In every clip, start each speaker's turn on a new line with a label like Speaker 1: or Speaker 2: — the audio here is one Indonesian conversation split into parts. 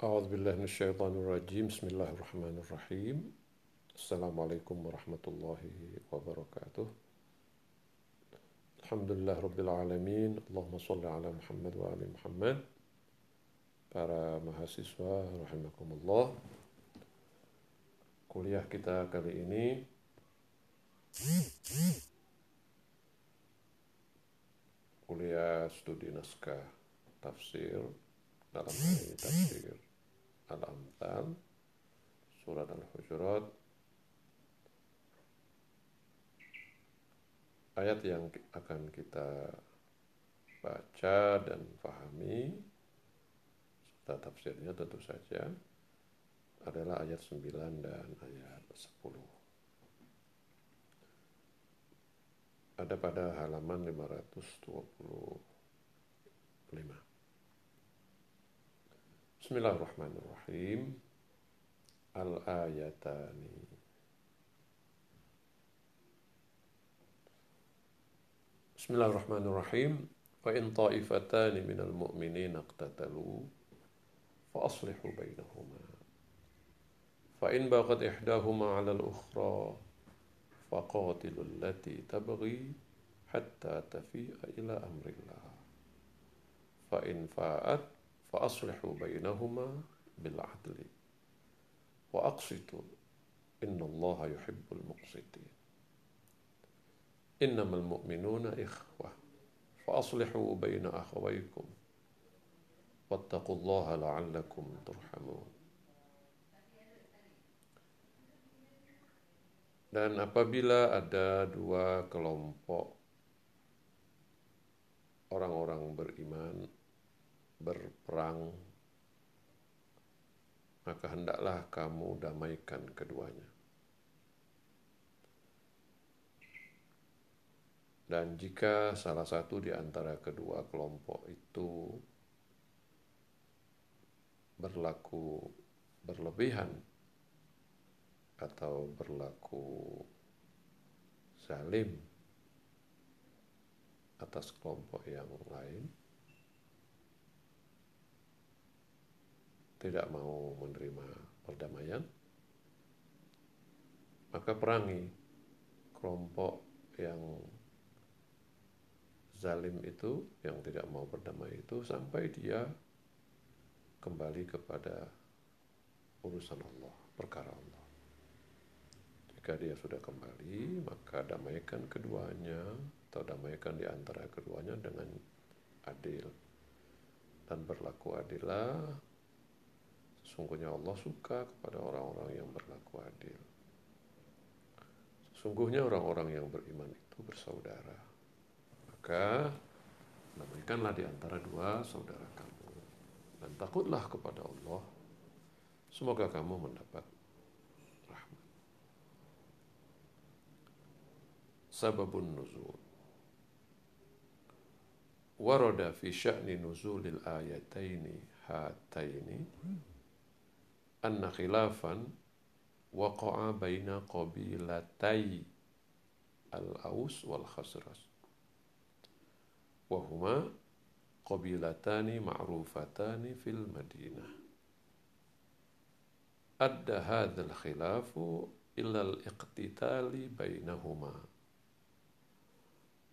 Speaker 1: أعوذ بالله من الشيطان الرجيم. بسم الله الرحمن الرحيم. السلام عليكم ورحمة الله وبركاته. الحمد لله رب العالمين. اللهم صل على محمد وآل محمد. Para mahasiswa rahimakumullah. Kuliah kita kali ini. Kuliah studi naskah tafsir. Dalam hal ini tafsir. Al-Amthal Surat Al-Hujurat Ayat yang akan kita baca dan pahami serta tafsirnya tentu saja adalah ayat 9 dan ayat 10. Ada pada halaman 525. Bismillahirrahmanirrahim. Al-ayatani. Bismillahirrahmanirrahim. Wa in ta'ifatani minal mu'minin iqtatalu fa aslihu bainahuma. Fa in baghat ihdahuma 'ala al-ukhra faqatilu allati tabghi hatta tafi'a ila amrillah. Fa in fa'at فأصلحوا بينهما بالعدل. وأقسطوا إن الله يحب المقسطين. إنما المؤمنون إخوة. فأصلحوا بين أخويكم. واتقوا الله لعلكم ترحمون. Dan apabila ada dua kelompok orang-orang beriman berperang, maka hendaklah kamu damaikan keduanya. Dan jika salah satu di antara kedua kelompok itu berlaku berlebihan atau berlaku zalim atas kelompok yang lain, tidak mau menerima perdamaian, maka perangi kelompok yang zalim itu, yang tidak mau berdamai itu sampai dia kembali kepada urusan Allah, perkara Allah. Jika dia sudah kembali, maka damaikan keduanya atau damaikan di antara keduanya dengan adil dan berlaku adilah Sesungguhnya Allah suka kepada orang-orang yang berlaku adil. Sesungguhnya orang-orang yang beriman itu bersaudara. Maka damaikanlah di antara dua saudara kamu. Dan takutlah kepada Allah. Semoga kamu mendapat rahmat. Sababun nuzul. Warada fi sya'ni nuzulil ayataini hataini anna khilafan waqa'a baina qabilatai al-Aus wal Khazraj wa huma qabilatani ma'rufatani fil Madinah adda hadha al-khilafu illa al-iqtitali bainahuma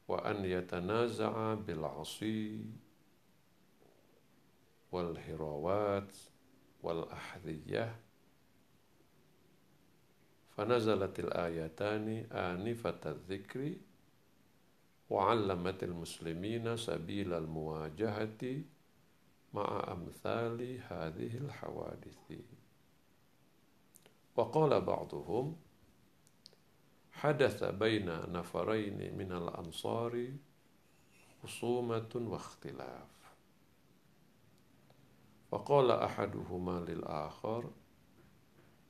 Speaker 1: wa an والأحذية. فنزلت الآيتان آنفة الذكر وعلمت المسلمين سبيل المواجهة مع أمثال هذه الحوادث. وقال بعضهم حدث بين نفرين من الأنصار خصومة واختلاف. فقال أحدهما للآخر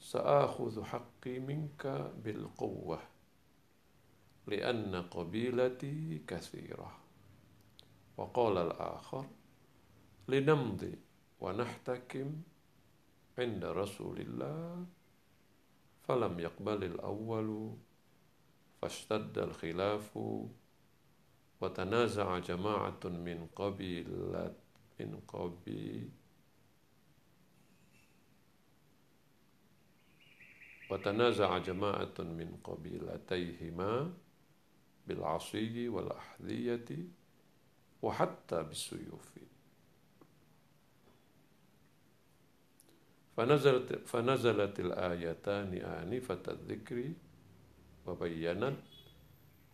Speaker 1: سآخذ حقي منك بالقوة لأن قبيلتي كثيرة وقال الآخر لنمضي ونحتكم عند رسول الله فلم يقبل الأول فاشتد الخلاف وتنازع جماعة من قبيلة من قبيل وتنازع جماعة من قبيلتيهما بالعصي والأحذية وحتى بالسيوف. فنزلت, فنزلت الآيتان آنفة الذكر وبينت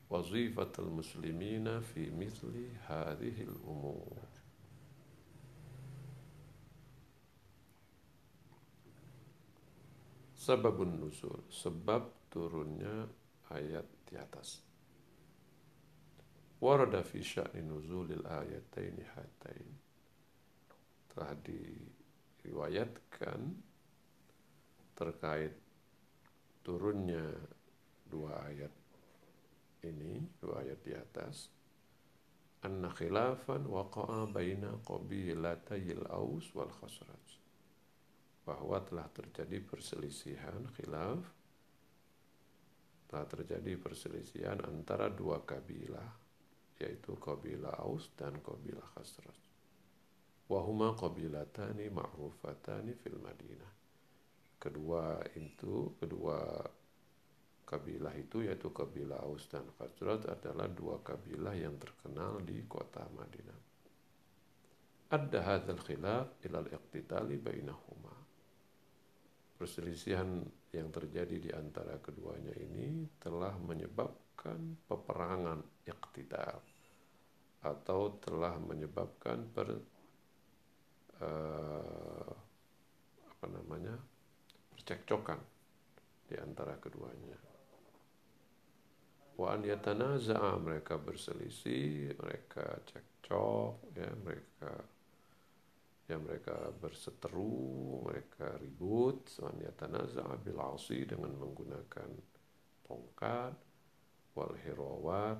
Speaker 1: وظيفة المسلمين في مثل هذه الأمور. Sababun nuzul, sebab turunnya ayat di atas. Warada fi sya'ni nuzulil ayataini hatain. Telah diriwayatkan terkait turunnya dua ayat ini, dua ayat di atas. Anna khilafan waqa'a baina qabilatayil aus wal khasraj bahwa telah terjadi perselisihan khilaf telah terjadi perselisihan antara dua kabilah yaitu kabilah Aus dan kabilah Khazraj. Wahuma kabilatani ma'rufatani fil Madinah. Kedua itu kedua kabilah itu yaitu kabilah Aus dan Khazraj adalah dua kabilah yang terkenal di kota Madinah. Ada hadzal khilaf ila al-iqtitali bainahuma perselisihan yang terjadi di antara keduanya ini telah menyebabkan peperangan iktidal atau telah menyebabkan per uh, apa namanya percekcokan di antara keduanya. Wa an mereka berselisih, mereka cekcok, ya mereka ya mereka berseteru, mereka ribut, tanaza'a bil asi dengan menggunakan tongkat, wal hirawat,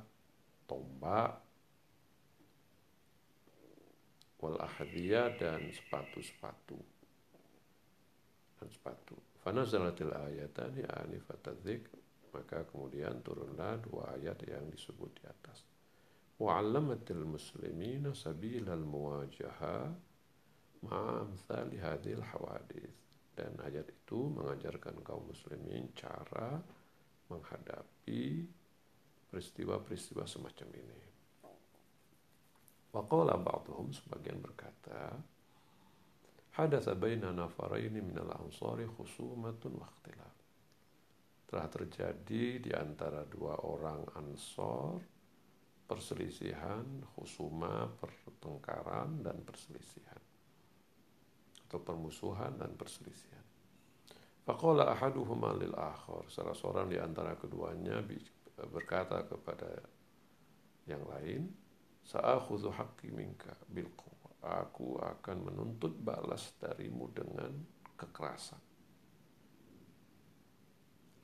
Speaker 1: tombak, wal ahadiyah dan sepatu-sepatu dan sepatu. Fanazalatil ayatani anifatadzik maka kemudian turunlah dua ayat yang disebut di atas. Wa'allamatil muslimina sabilal muwajahah ma'amthali hadil dan ayat itu mengajarkan kaum muslimin cara menghadapi peristiwa-peristiwa semacam ini. Waqala ba'duhum sebagian berkata, Hadatha baina nafaraini minal ansari khusumatun wa ikhtilaf. Telah terjadi di antara dua orang ansor perselisihan, khusuma, pertengkaran dan perselisihan atau permusuhan dan perselisihan. Faqala ahaduhuma lil akhar. Salah seorang di antara keduanya berkata kepada yang lain, Sa'akhudhu haqqi minka bil Aku akan menuntut balas darimu dengan kekerasan.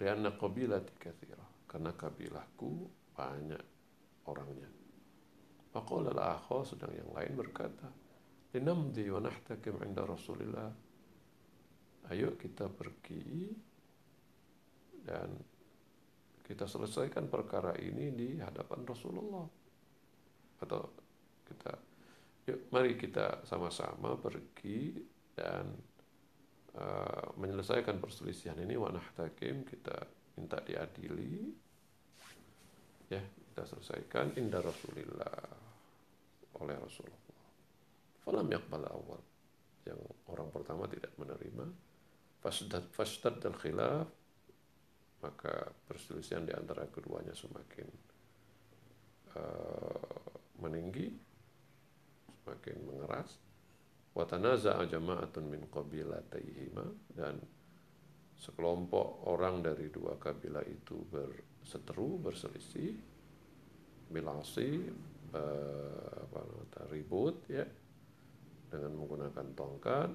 Speaker 1: Lianna qabilati kathira. Karena kabilahku banyak orangnya. Faqala al-akhar sedang yang lain berkata, linamdi wa nahtakim inda Rasulillah. Ayo kita pergi dan kita selesaikan perkara ini di hadapan Rasulullah. Atau kita yuk mari kita sama-sama pergi dan uh, menyelesaikan perselisihan ini. Wa nahtakim kita minta diadili. Ya kita selesaikan. Inda Rasulillah. Oleh Rasulullah Falam yakbal awal. Yang orang pertama tidak menerima. Fasdad, dan khilaf. Maka perselisihan di antara keduanya semakin uh, meninggi. Semakin mengeras. Watanaza'a jama'atun min qabilatayhima. Dan sekelompok orang dari dua kabilah itu berseteru, berselisih. Bilasi, uh, apa, ribut ya dengan menggunakan tongkat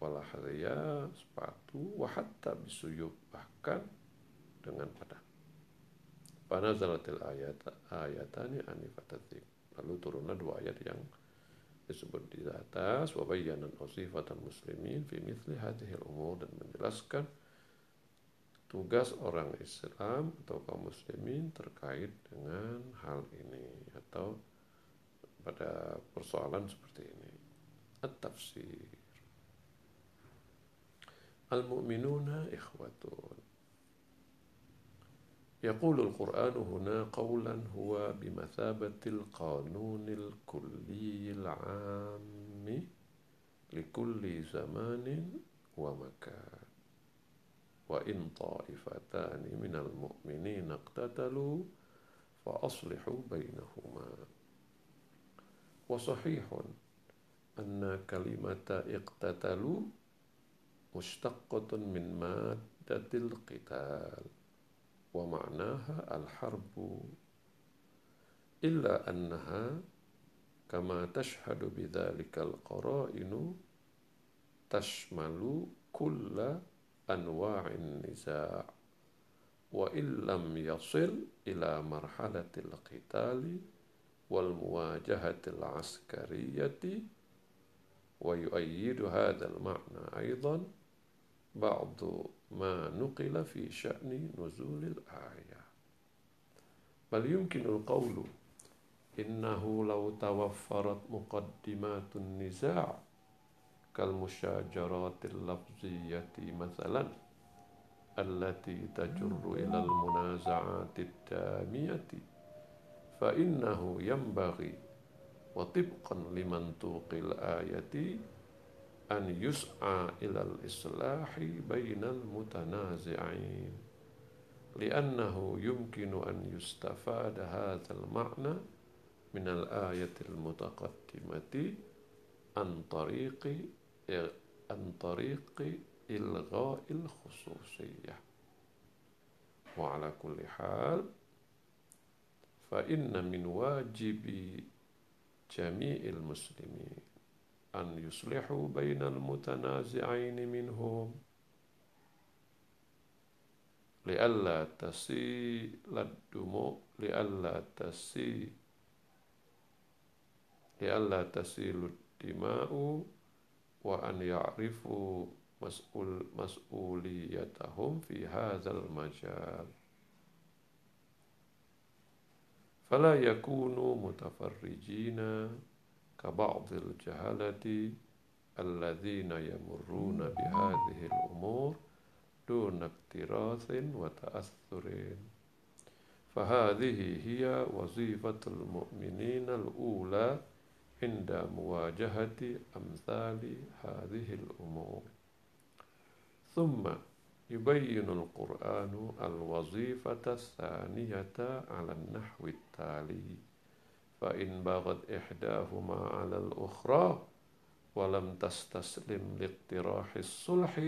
Speaker 1: walahriya sepatu wahatta bisuyub bahkan dengan pedang. Panazalatil ayat ayatani anifatatik. Lalu turunlah dua ayat yang disebut di atas wabayyanan osifatan muslimin fi mithli hadhil umur dan menjelaskan tugas orang Islam atau kaum muslimin terkait dengan hal ini atau pada persoalan seperti ini At-tafsir Al-mu'minuna ikhwatun يقول القرآن هنا قولا هو بمثابة القانون الكلي العام لكل زمان ومكان. وإن طائفتان من المؤمنين اقتتلوا فأصلحوا بينهما. وصحيح anna kalimata iqtatalu mustaqqatun min maddatil qital. Wa ma'naha al-harbu. Illa annaha kama tashhadu bidhalikal qara'inu tashmalu kulla anwa'in niza' wa illam yasil ila marhalatil qitali wal muwajahatil askariyati ويؤيد هذا المعنى أيضا بعض ما نقل في شأن نزول الآية. بل يمكن القول إنه لو توفرت مقدمات النزاع كالمشاجرات اللفظية مثلا التي تجر إلى المنازعات الدامية فإنه ينبغي wa tibqan liman tuqil ayati an yus'a ilal islahi bainal mutanazi'in li'annahu yumkinu an yustafada hadzal ma'na minal ayatil mutaqaddimati an tariqi an tariqi ilgha'il khususiyah. Wa ala kulli hal fa inna min wajibi جميع المسلمين أن يصلحوا بين المتنازعين منهم. لئلا تسيل الدموع لئلا تسيل لئلا تسيل الدماء وأن يعرفوا مسؤول مسؤوليتهم في هذا المجال. فلا يكونوا متفرجين كبعض الجهلة الذين يمرون بهذه الأمور دون اكتراث وتأثر. فهذه هي وظيفة المؤمنين الأولى عند مواجهة أمثال هذه الأمور. ثم يبين القرآن الوظيفة الثانية على النحو التالي. فإن بغت إحداهما على الأخرى ولم تستسلم لاقتراح الصلح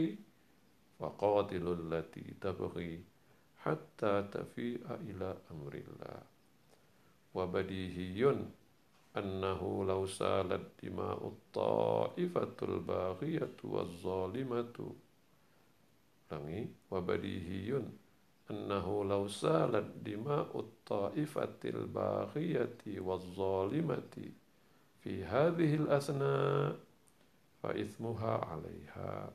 Speaker 1: فقاتلوا التي تبغي حتى تفيء إلى أمر الله. وبديهي أنه لو سالت دماء الطائفة الباغية والظالمة ulangi wabadihiyun annahu law salat dima'ut ta'ifatil baghiyati waz-zalimati fi hadhihi al-asna fa ithmuha 'alayha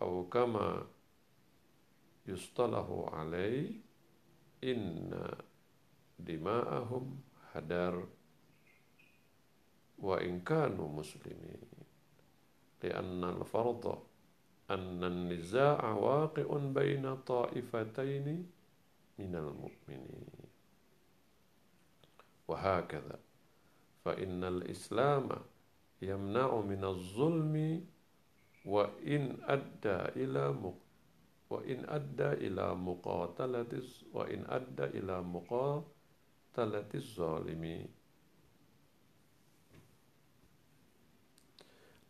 Speaker 1: aw kama yustalahu 'alai inna dima'ahum hadar wa in kanu muslimin. Li'anna al-fardha أن النزاع واقع بين طائفتين من المؤمنين. وهكذا فإن الإسلام يمنع من الظلم وإن أدى إلى وإن أدى إلى مقاتلة وإن أدى إلى مقاتلة الظالمين.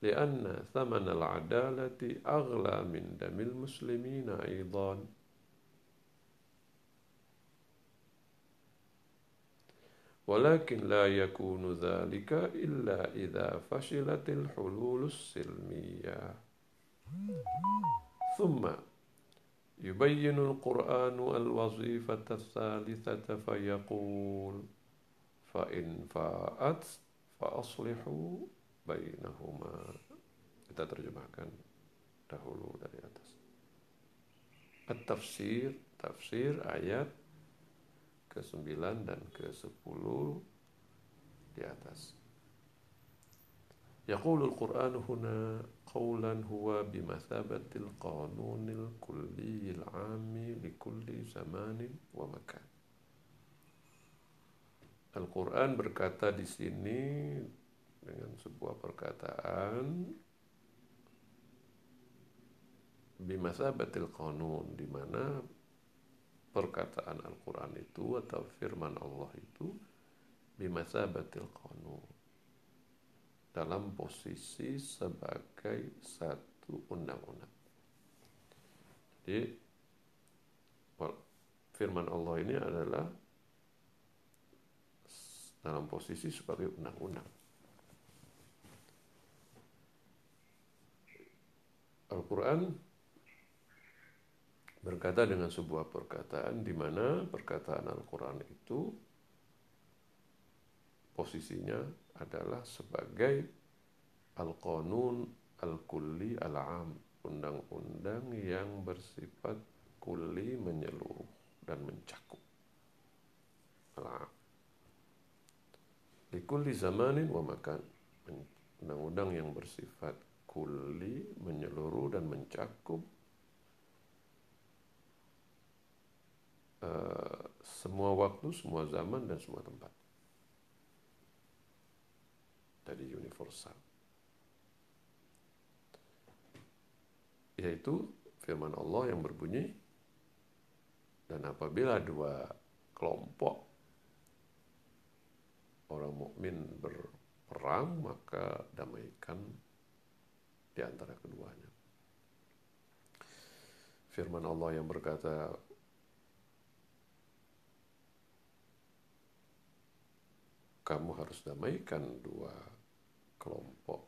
Speaker 1: لأن ثمن العدالة أغلى من دم المسلمين أيضا. ولكن لا يكون ذلك إلا إذا فشلت الحلول السلمية. ثم يبين القرآن الوظيفة الثالثة فيقول فإن فاءت فأصلحوا bainahuma. Kita terjemahkan dahulu dari atas. At-tafsir tafsir ayat ke-9 dan ke-10 di atas. Yaqulu al-Qur'an huna qawlan huwa bimathabatil qanunil kulliyil 'ami li kulli zamanin wa makan. Al-Qur'an berkata di sini dengan sebuah perkataan bimasabatil qanun di mana perkataan Al-Quran itu atau firman Allah itu bimasabatil qanun dalam posisi sebagai satu undang-undang. Jadi firman Allah ini adalah dalam posisi sebagai undang-undang. Al-Quran berkata dengan sebuah perkataan di mana perkataan Al-Quran itu posisinya adalah sebagai Al-Qanun Al-Kulli Al-Am undang-undang yang bersifat kuli menyeluruh dan mencakup Al-Am Likulli zamanin wa makan. Undang-undang yang bersifat kuli, menyeluruh dan mencakup uh, semua waktu, semua zaman dan semua tempat. Jadi universal. Yaitu firman Allah yang berbunyi dan apabila dua kelompok orang mukmin berperang maka damaikan di antara keduanya. Firman Allah yang berkata kamu harus damaikan dua kelompok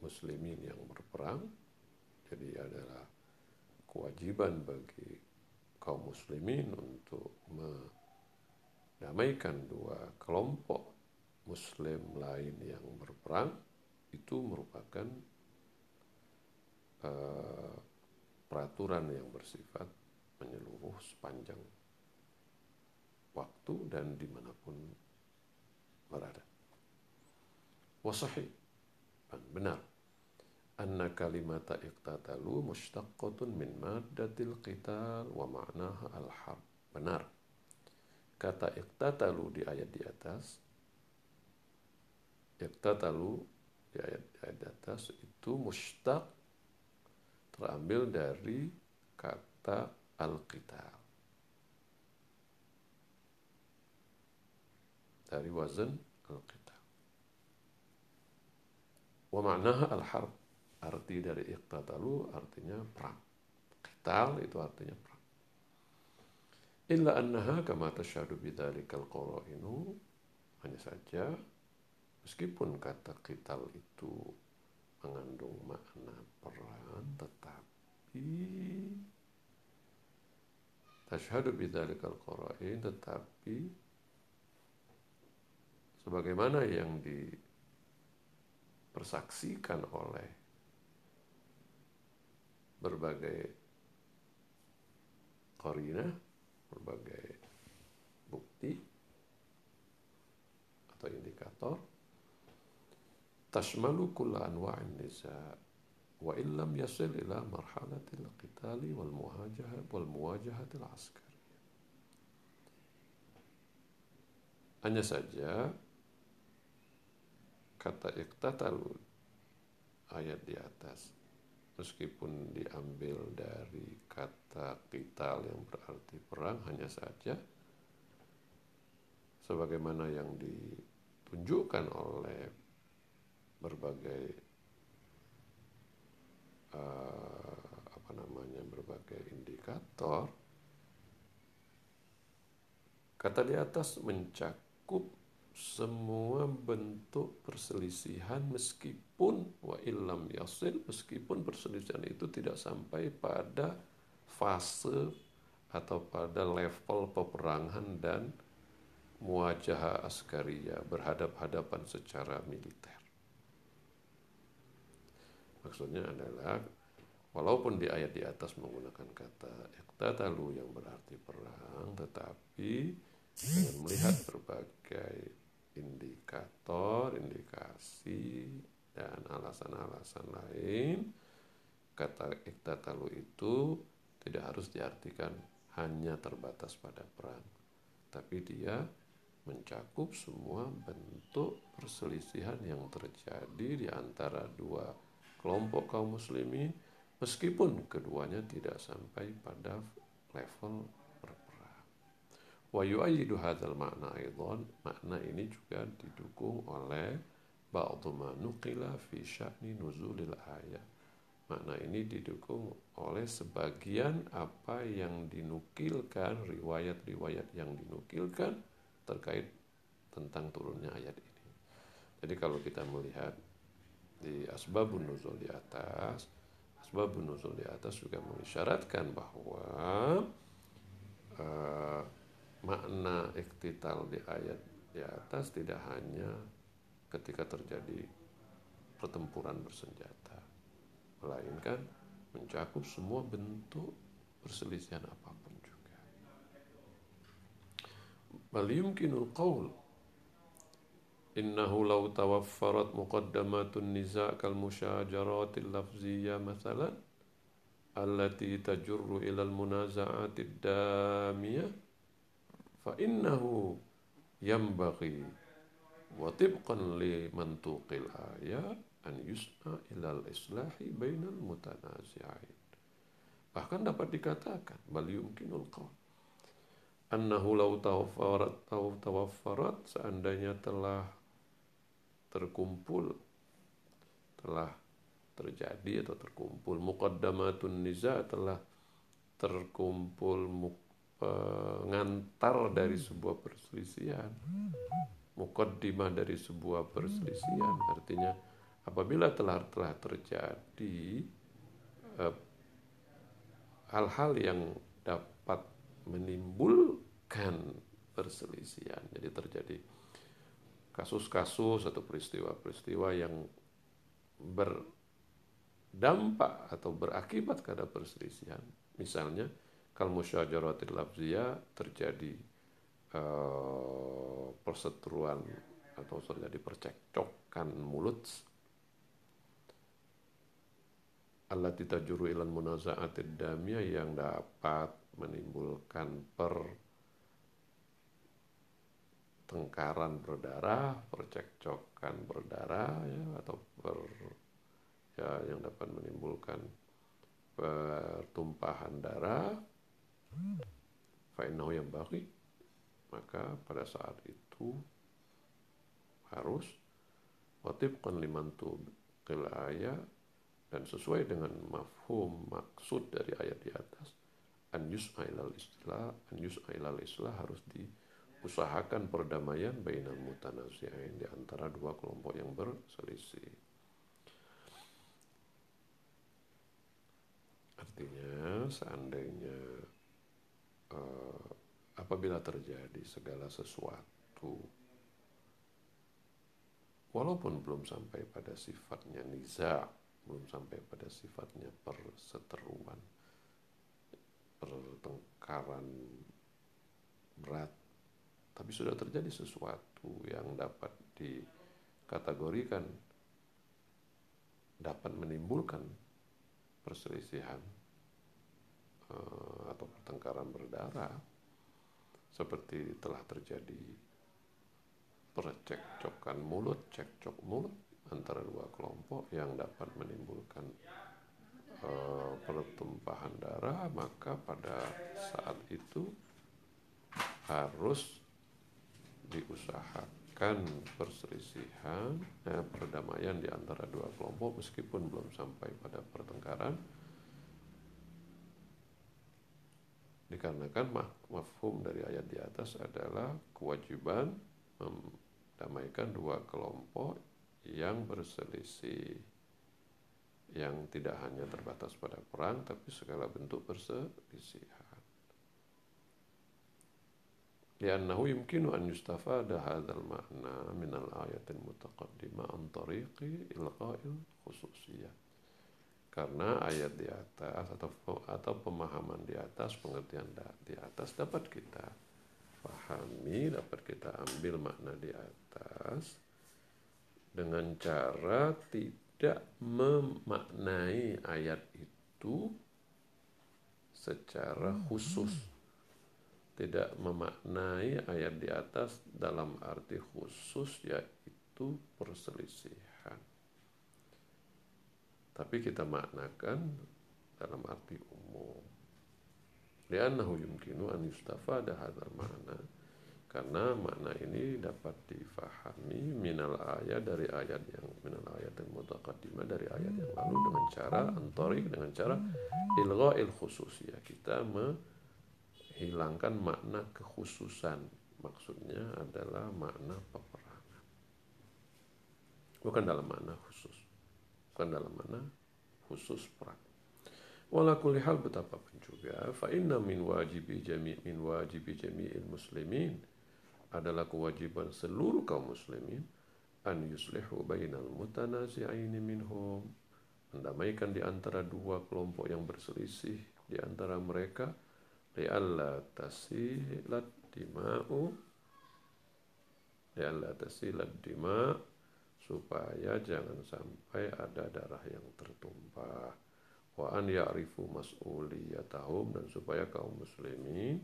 Speaker 1: muslimin yang berperang jadi adalah kewajiban bagi kaum muslimin untuk damaikan dua kelompok muslim lain yang berperang itu merupakan uh, peraturan yang bersifat menyeluruh sepanjang waktu dan di mana pun berada. Wasahih dan benar anna kalimata iqtatalu mushtaqqatun min maddatil qital wa ma'naha al-harb. Benar kata iktatalu di ayat di atas iktatalu di ayat ayat di atas itu mustaq terambil dari kata al-qital dari wazan al-qital wa al-harb arti dari iktatalu artinya perang. Qital itu artinya perang. Illa annaha kama tasyadu bidzalikal qara'inu hanya saja meskipun kata qital itu mengandung makna perang tetapi tasyhadu bidzalikal qara'in tetapi sebagaimana yang dipersaksikan oleh berbagai qarinah berbagai bukti atau indikator tashmalu kulla anwa'in niza wa illam yasil ila marhalatil qitali wal muwajahah wal muwajahatil askari hanya saja kata iktatalu ayat di atas meskipun diambil dari kata qital yang berarti perang hanya saja sebagaimana yang ditunjukkan oleh berbagai uh, apa namanya berbagai indikator kata di atas mencakup semua bentuk perselisihan meskipun wa illam yasil meskipun perselisihan itu tidak sampai pada fase atau pada level peperangan dan muajah askaria berhadap-hadapan secara militer. Maksudnya adalah walaupun di ayat di atas menggunakan kata iktatalu yang berarti perang tetapi dengan melihat berbagai indikator, indikasi dan alasan-alasan lain kata iktatalu itu tidak harus diartikan hanya terbatas pada perang tapi dia mencakup semua bentuk perselisihan yang terjadi di antara dua kelompok kaum muslimin meskipun keduanya tidak sampai pada level berperang. Wa yu'ayyidu hadzal makna aidan, makna ini juga didukung oleh ba'dhu ma nuqila fi sya'ni nuzulil ayat. Makna ini didukung oleh sebagian apa yang dinukilkan, riwayat-riwayat yang dinukilkan terkait tentang turunnya ayat ini. Jadi kalau kita melihat di asbabun nuzul di atas, asbabun nuzul di atas juga mengisyaratkan bahwa uh, makna iktital di ayat di atas tidak hanya ketika terjadi pertempuran bersenjata, melainkan mencakup semua bentuk perselisihan apa pun juga. Bal yumkinul qaul innahu law tawaffarat muqaddamatun niza' kal musyajaratil lafziyya mathalan allati tajurru ila al munaza'atid damiyah fa innahu yanbaghi wa tibqan li mantuqil ayat an yusna ilal bahkan dapat dikatakan bal yumkinul qaul annahu law tawaffarat aw tawaffarat seandainya telah terkumpul telah terjadi atau terkumpul. Muqaddamatun niza telah terkumpul pengantar dari sebuah perselisihan. Mukaddimah dari sebuah perselisihan. Artinya apabila telah telah terjadi eh, hal-hal eh, yang dapat menimbulkan perselisihan. Jadi terjadi kasus-kasus atau peristiwa-peristiwa yang berdampak atau berakibat pada perselisihan. Misalnya kalau musyajaratil lafziyah terjadi uh, perseteruan atau terjadi percekcokan mulut Allah juru ilan munaza'atid damiyah yang dapat menimbulkan pertengkaran berdarah, percekcokan berdarah ya atau ber ya yang dapat menimbulkan pertumpahan darah. Fa'innahu yang bagi maka pada saat itu harus watibqan liman tuqil ayat dan sesuai dengan mafhum maksud dari ayat di atas an an yus'ailal islah harus diusahakan perdamaian bainal mutanazi'ain di antara dua kelompok yang berselisih. Artinya seandainya uh, apabila terjadi segala sesuatu walaupun belum sampai pada sifatnya niza belum sampai pada sifatnya perseteruan pertengkaran berat tapi sudah terjadi sesuatu yang dapat dikategorikan dapat menimbulkan perselisihan eh, atau pertengkaran berdarah seperti telah terjadi percekcokan mulut, cekcok mulut antara dua kelompok yang dapat menimbulkan uh, pertumpahan darah maka pada saat itu harus diusahakan perselisihan eh, perdamaian di antara dua kelompok meskipun belum sampai pada pertengkaran dikarenakan mafhum dari ayat di atas adalah kewajiban mendamaikan dua kelompok yang berselisih yang tidak hanya terbatas pada perang tapi segala bentuk perselisihan. لأنه يمكن أن يستفاد هذا المعنى من الآية المتقدمة عن طريق إلغاء الخصوصية karena ayat di atas atau atau pemahaman di atas pengertian di atas dapat kita pahami dapat kita ambil makna di atas dengan cara tidak memaknai ayat itu secara khusus tidak memaknai ayat di atas dalam arti khusus yaitu perselisihan. Tapi kita maknakan dalam arti umum. Liannahu yumkinu an yustafada hadzal makna. Karena makna ini dapat difahami minal ayat dari ayat yang minal ayat yang mutaqaddimah dari ayat yang lalu dengan cara antorik dengan cara ilgha'il khususiyah. Kita me hilangkan makna kekhususan. Maksudnya adalah makna peperangan. Bukan dalam makna khusus. Bukan dalam makna khusus perang. Walakul hal betapapun juga, fa inna min wajibi jami min wajibi jami'il muslimin adalah kewajiban seluruh kaum muslimin an yuslihu bainal mutanazi'aini minhum mendamaikan di antara dua kelompok yang berselisih di antara mereka li'alla tasilat dima'u li'alla tasilat dima' supaya jangan sampai ada darah yang tertumpah. Wa an ya'rifu mas'uliyatahum dan supaya kaum muslimin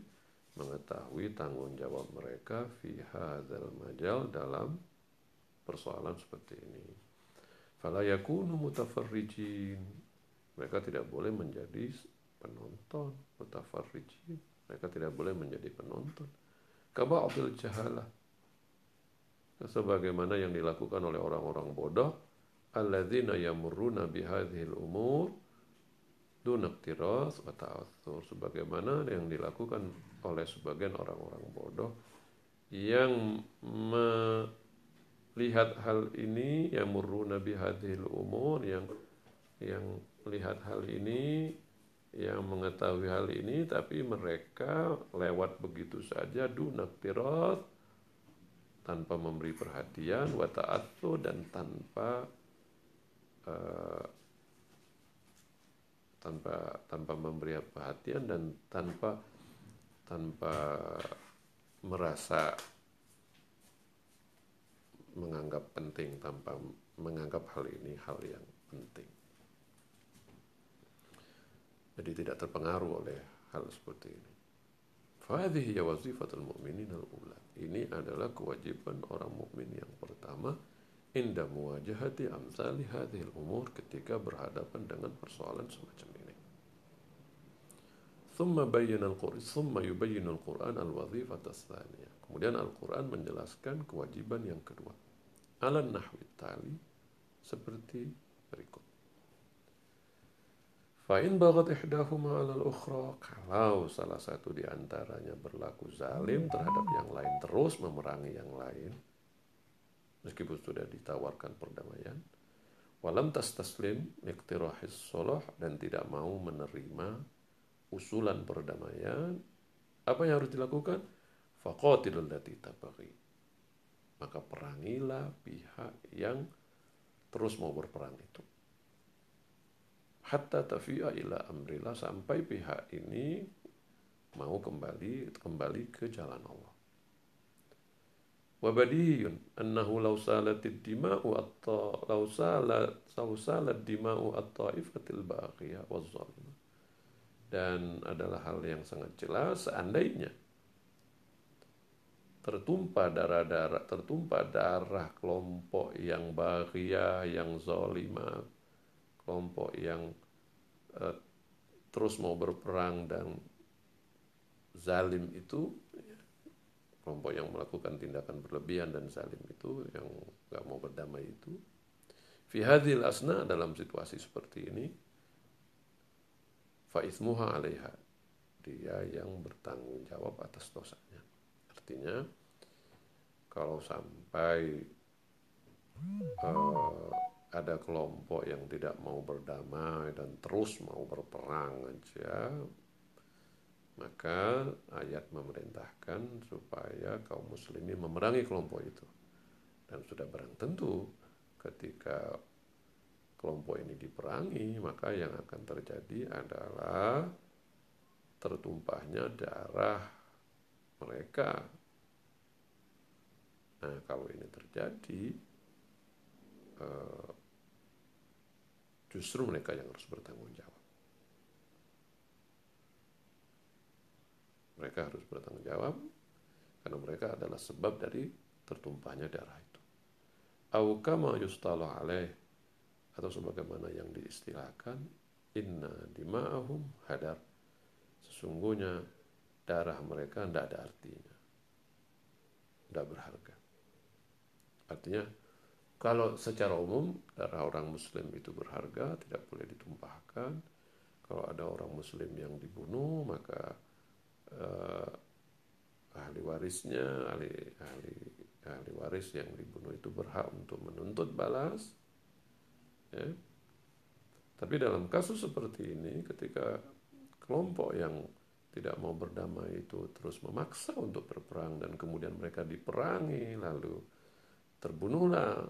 Speaker 1: mengetahui tanggung jawab mereka fi hadzal majal dalam persoalan seperti ini. Fala yakunu mutafarrijin. Mereka tidak boleh menjadi penonton mutafarrijin mereka tidak boleh menjadi penonton. Kaba'dil jahalah sebagaimana yang dilakukan oleh orang-orang bodoh. Alladzina yamurruna bihadhil umur dunaktiras wa ta'athur. Sebagaimana yang dilakukan oleh sebagian orang-orang bodoh yang melihat hal ini yang muruna bihadhil umur yang yang melihat hal ini yang mengetahui hal ini tapi mereka lewat begitu saja dunaktirat tanpa memberi perhatian wa ta'attu dan tanpa uh, tanpa tanpa memberi perhatian dan tanpa tanpa merasa menganggap penting tanpa menganggap hal ini hal yang penting. Jadi tidak terpengaruh oleh hal seperti ini. Fadhihi ya wazifatul mu'minin al-ula. Ini adalah kewajiban orang mukmin yang pertama inda muwajahati amsali hadhil umur ketika berhadapan dengan persoalan semacam ini. Thumma bayyana al-Qur'an, thumma yubayyinu al-Qur'an al-wazifat Kemudian Al-Qur'an menjelaskan kewajiban yang kedua. Alan nahwi tali seperti berikut. Fa'in bagat ihdahuma alal ukhra. Kalau salah satu di antaranya berlaku zalim terhadap yang lain terus memerangi yang lain. Meskipun sudah ditawarkan perdamaian. Walam tas taslim iktirahis soloh dan tidak mau menerima usulan perdamaian. Apa yang harus dilakukan? Faqatilul lati tabaghi. Maka perangilah pihak yang terus mau berperang itu hatta tafi'a ila amrillah sampai pihak ini mau kembali kembali ke jalan Allah. Wabadiyun annahu law salatid dima'u atta law salat law salat dima'u at-taifatil baqiyah waz Dan adalah hal yang sangat jelas seandainya tertumpah darah-darah tertumpah darah kelompok yang bahagia yang zalimah kelompok yang uh, terus mau berperang dan zalim itu kelompok yang melakukan tindakan berlebihan dan zalim itu yang nggak mau berdamai itu fi hadhil asna dalam situasi seperti ini fa ismuha alaiha dia yang bertanggung jawab atas dosanya. Artinya kalau sampai uh, ada kelompok yang tidak mau berdamai dan terus mau berperang aja maka ayat memerintahkan supaya kaum muslimin memerangi kelompok itu. Dan sudah barang tentu ketika kelompok ini diperangi maka yang akan terjadi adalah tertumpahnya darah mereka. Nah kalau ini terjadi uh, justru mereka yang harus bertanggung jawab. Mereka harus bertanggung jawab karena mereka adalah sebab dari tertumpahnya darah itu. Au yustalah alaih atau sebagaimana yang diistilahkan inna dima'ahum hadar sesungguhnya darah mereka tidak ada artinya tidak berharga artinya kalau secara umum darah orang muslim itu berharga tidak boleh ditumpahkan kalau ada orang muslim yang dibunuh maka eh, ahli warisnya ahli ahli ahli waris yang dibunuh itu berhak untuk menuntut balas Ya. Tapi dalam kasus seperti ini, ketika kelompok yang tidak mau berdamai itu terus memaksa untuk berperang dan kemudian mereka diperangi, lalu terbunuhlah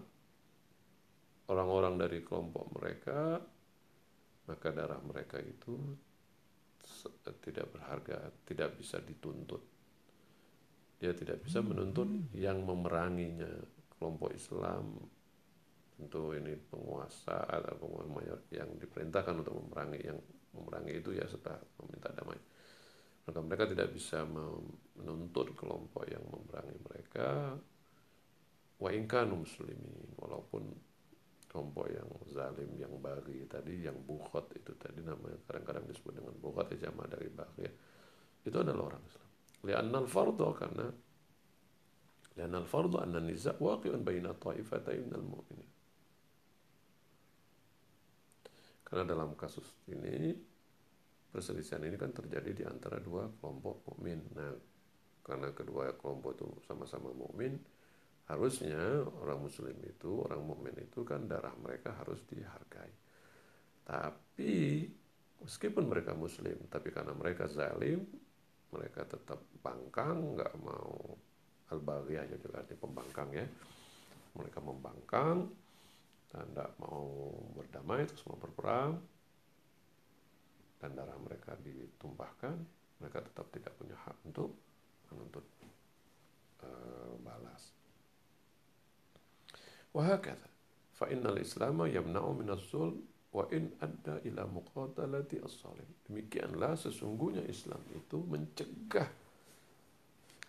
Speaker 1: orang-orang dari kelompok mereka, maka darah mereka itu tidak berharga, tidak bisa dituntut. Dia tidak bisa menuntut yang memeranginya, kelompok Islam tentu ini penguasa atau penguasa mayor yang diperintahkan untuk memerangi yang memerangi itu ya setelah meminta damai. Maka mereka tidak bisa menuntut kelompok yang memerangi mereka. Wa muslimin walaupun kelompok yang zalim yang bagi tadi yang bukhot itu tadi namanya kadang-kadang disebut dengan bukhot ya jamaah dari bagi ya. itu adalah orang Islam li'anna al-fardhu karena li'anna al-fardhu anna niza' waqi'un baina ta'ifatayn minal mu'minin Karena dalam kasus ini perselisihan ini kan terjadi di antara dua kelompok mukmin. Nah, karena kedua kelompok itu sama-sama mukmin, harusnya orang muslim itu, orang mukmin itu kan darah mereka harus dihargai. Tapi meskipun mereka muslim, tapi karena mereka zalim, mereka tetap bangkang, nggak mau al-baghiyah juga artinya pembangkang ya. Mereka membangkang, dan tidak mau berdamai terus mau berperang dan darah mereka ditumpahkan mereka tetap tidak punya hak untuk menuntut uh, balas fa innal islam yamna'u min az-zulm wa in adda ila muqatalati as-salim. Demikianlah sesungguhnya Islam itu mencegah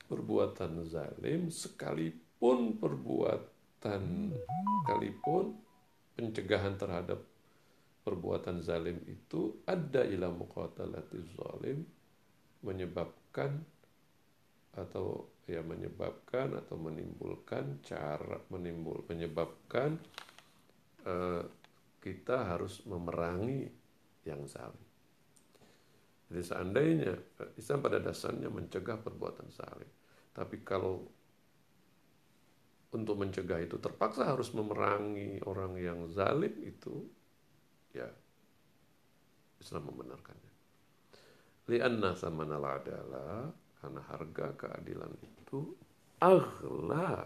Speaker 1: perbuatan zalim sekalipun perbuatan sekalipun pencegahan terhadap perbuatan zalim itu ada ila muqatalati zalim menyebabkan atau ya menyebabkan atau menimbulkan cara menimbul menyebabkan uh, kita harus memerangi yang zalim. Jadi seandainya Islam pada dasarnya mencegah perbuatan zalim, tapi kalau untuk mencegah itu terpaksa harus memerangi orang yang zalim itu ya Islam membenarkannya. Lianna samanal adalah karena harga keadilan itu aghla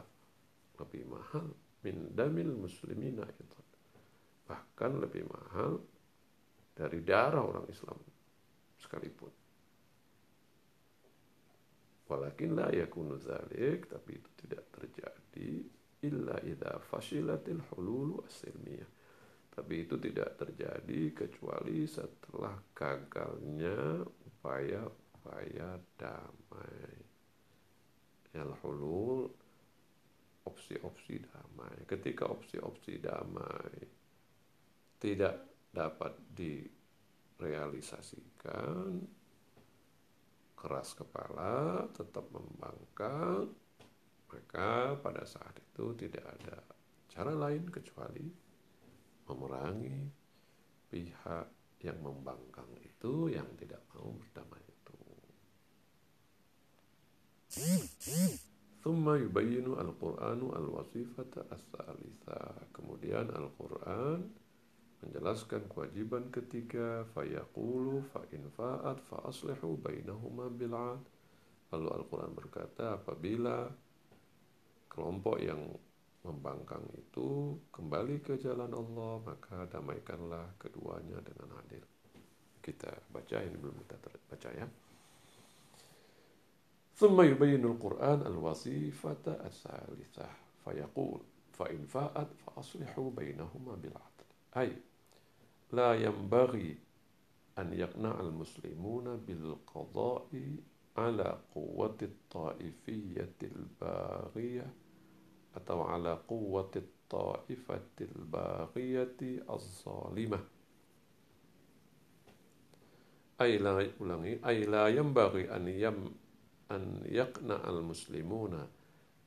Speaker 1: lebih mahal min damil muslimina itu bahkan lebih mahal dari darah orang Islam sekalipun Walakin la yakunu dzalik, tapi itu tidak terjadi illa idza fashilatil hululu as-silmiyah. Tapi itu tidak terjadi kecuali setelah gagalnya upaya-upaya damai. Yang hulul opsi-opsi damai. Ketika opsi-opsi damai tidak dapat direalisasikan, keras kepala, tetap membangkang, maka pada saat itu tidak ada cara lain kecuali memerangi pihak yang membangkang itu yang tidak mau berdamai. Thumma yubayyinu al-Qur'anu al-wasifata as-salisa. Kemudian Al-Qur'an menjelaskan kewajiban ketiga fayaqulu fa in fa'at fa aslihu bainahuma bil lalu Al-Qur'an berkata apabila kelompok yang membangkang itu kembali ke jalan Allah maka damaikanlah keduanya dengan adil kita baca ini belum kita baca ya ثم يبين القرآن الوظيفة الثالثة فيقول فإن فاءت فأصلحوا بينهما بالعدل. أي لا ينبغي أن يقنع المسلمون بالقضاء على قوة الطائفية الباغية أو على قوة الطائفة الباغية الظالمة. أي لا أي لا ينبغي أن يم an yaqna al muslimuna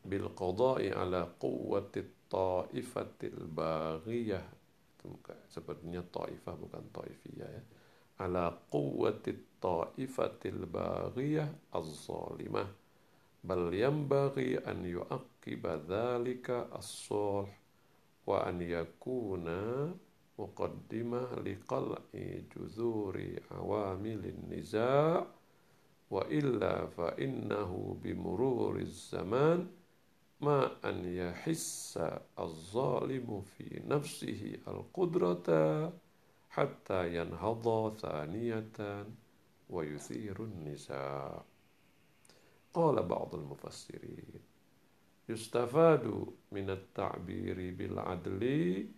Speaker 1: bil qada'i ala quwwati taifatil baghiyah sepertinya taifah bukan taifiyah ya. ala quwwati taifatil baghiyah az-zalimah bal yanbaghi an yu'aqqiba dhalika as-sulh wa an yakuna muqaddimah liqal'i juzuri awamilin niza' wa illa fa innahu bimururiz zaman ma an yahissa az-zalimu fi nafsihi al-qudrata hatta yanhadha thaniyatan wa yuthiru nisa qala ba'd al-mufassirin yustafadu min at-ta'biri bil adli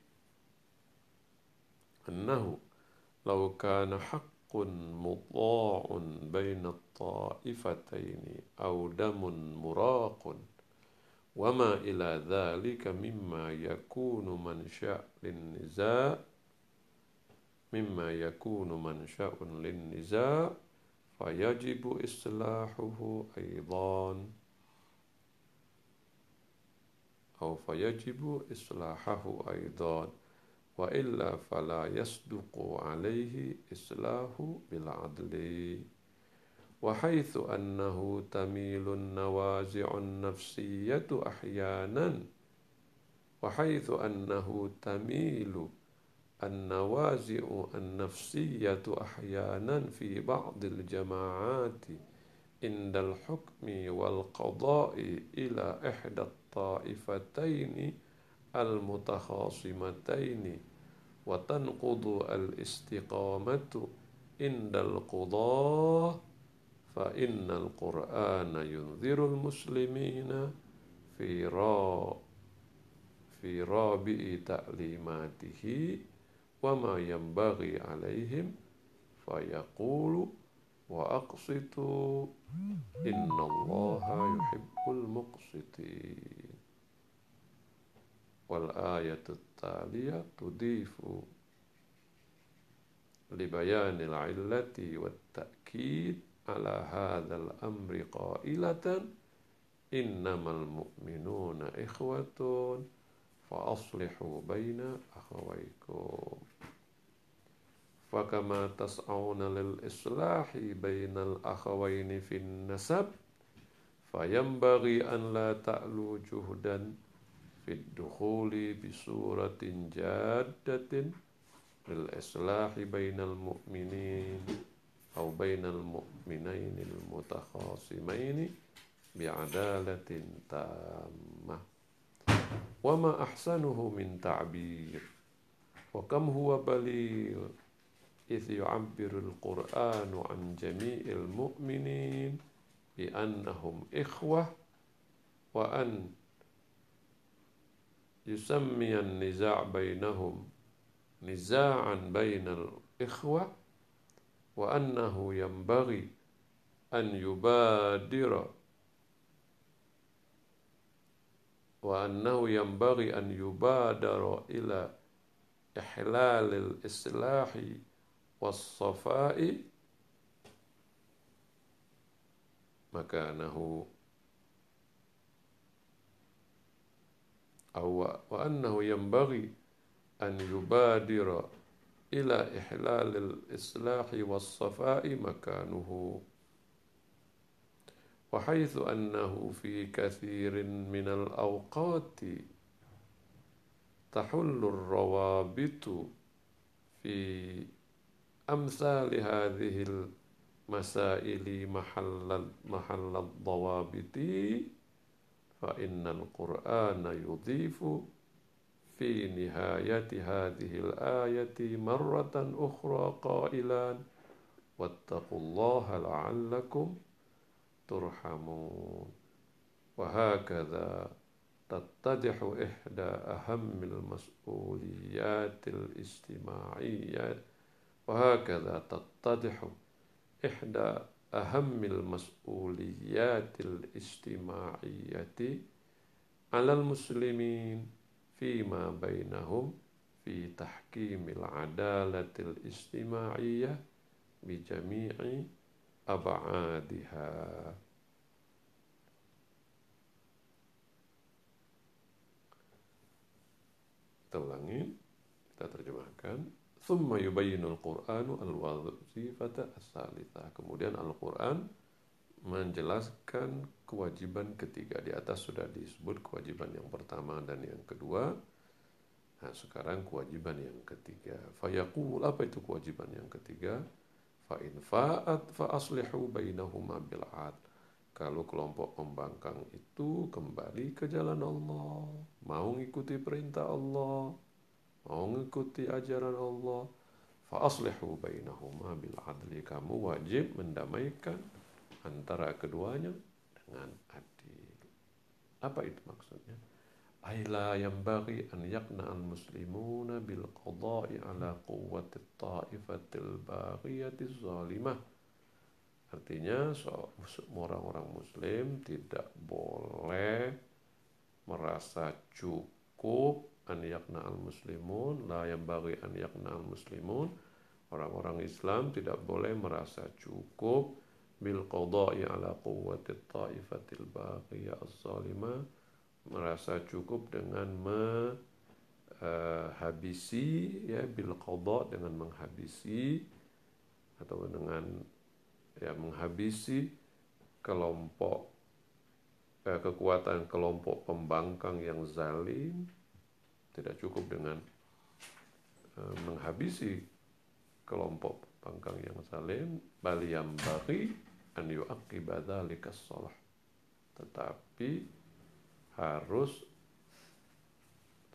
Speaker 1: mudha'un bayna at-ta'ifataini aw damun muraqun وما إلى ذلك مما يكون منشأ للنزاع مما يكون منشأ للنزاع فيجب إصلاحه أيضا أو فيجب إصلاحه أيضا وإلا فلا يصدق عليه إصلاح بالعدل. وحيث أنه تميل النوازع النفسية أحيانا وحيث أنه تميل النوازع النفسية أحيانا في بعض الجماعات عند الحكم والقضاء إلى إحدى الطائفتين المتخاصمتين وتنقض الاستقامة عند القضاء فإن القرآن ينذر المسلمين في را في رابع تعليماته وما ينبغي عليهم فيقول وأقسطوا إن الله يحب المقسطين. والآية التالية تضيف لبيان العلة والتأكيد على هذا الأمر قائلة إنما المؤمنون إخوة فأصلحوا بين أخويكم. فكما تسعون للإصلاح بين الأخوين في النسب فينبغي أن لا تألوا جهدا في الدخول بصورة جادة للإصلاح بين المؤمنين أو بين المؤمنين المتخاصمين بعدالة تامة وما أحسنه من تعبير وكم هو بليغ إذ يعبر القرآن عن جميع المؤمنين بأنهم إخوة وأن يسمي النزاع بينهم نزاعا بين الإخوة وأنه ينبغي أن يبادر وأنه ينبغي أن يبادر إلى إحلال الإصلاح والصفاء مكانه. أو وأنه ينبغي أن يبادر إلى إحلال الإصلاح والصفاء مكانه وحيث أنه في كثير من الأوقات تحل الروابط في أمثال هذه المسائل محل محل الضوابط. فإن القرآن يضيف في نهاية هذه الآية مرة أخرى قائلا واتقوا الله لعلكم ترحمون. وهكذا تتضح إحدى أهم المسؤوليات الاجتماعية وهكذا تتضح إحدى ahammil mas'uliyatil istima'iyyati alal muslimin fima bainahum fi tahkimil adalatil istima'iyyah bijami'i aba'adiha kita ulangi kita terjemahkan thumma yubayyinul qur'anu al-wazifata as kemudian Al-Qur'an menjelaskan kewajiban ketiga. Di atas sudah disebut kewajiban yang pertama dan yang kedua. Nah sekarang kewajiban yang ketiga. Fayaqul apa itu kewajiban yang ketiga? Fa in fa'at fa aslihu bainahuma bil kalau kelompok pembangkang itu kembali ke jalan Allah, mau mengikuti perintah Allah, mengikuti ajaran Allah, fa aslihu bainahuma bil adli. Kamu wajib mendamaikan antara keduanya dengan adil. Apa itu maksudnya? Aila yang bagi an yakna al muslimuna bil qada'i ala quwwati ta'ifatil baghiyati zalimah Artinya orang-orang muslim tidak boleh merasa cukup an yakna al muslimun la yang bagi an yakna al muslimun. Orang-orang Islam tidak boleh merasa cukup bil qada'i ala quwwati ta'ifatil baqiyah as-salimah merasa cukup dengan menghabisi uh, ya bil qada dengan menghabisi atau dengan ya menghabisi kelompok eh, kekuatan kelompok pembangkang yang zalim tidak cukup dengan eh, menghabisi kelompok pembangkang yang zalim baliyam bagi an tetapi harus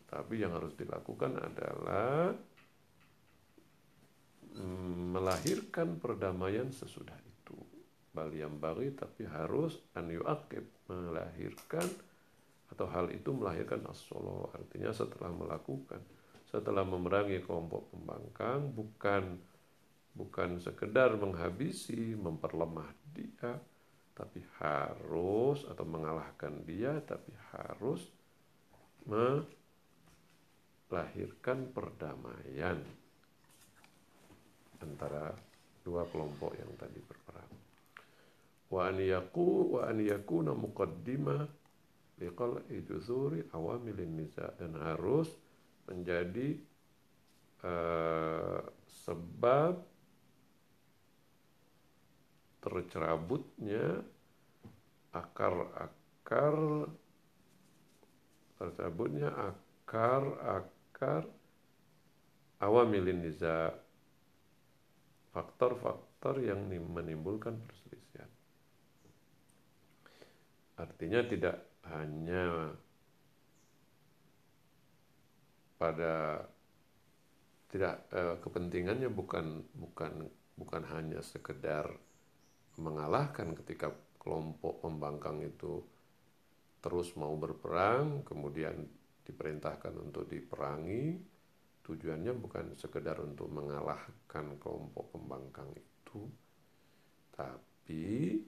Speaker 1: tetapi yang harus dilakukan adalah mm, melahirkan perdamaian sesudah itu. Bal yang bagi tapi harus an yuakib melahirkan atau hal itu melahirkan as artinya setelah melakukan setelah memerangi kelompok pembangkang bukan bukan sekedar menghabisi memperlemah dia tapi harus atau mengalahkan dia tapi harus melahirkan perdamaian antara dua kelompok yang tadi berperang. Wa an yaku wa an yakuna muqaddimah liqal'i juzuri awamilin nisa dan harus menjadi uh, sebab tercerabutnya akar-akar tercerabutnya akar-akar awamilin niza faktor-faktor yang menimbulkan perselisihan. Artinya tidak hanya pada tidak eh, kepentingannya bukan bukan bukan hanya sekedar mengalahkan ketika kelompok pembangkang itu terus mau berperang kemudian diperintahkan untuk diperangi tujuannya bukan sekedar untuk mengalahkan kelompok pembangkang itu tapi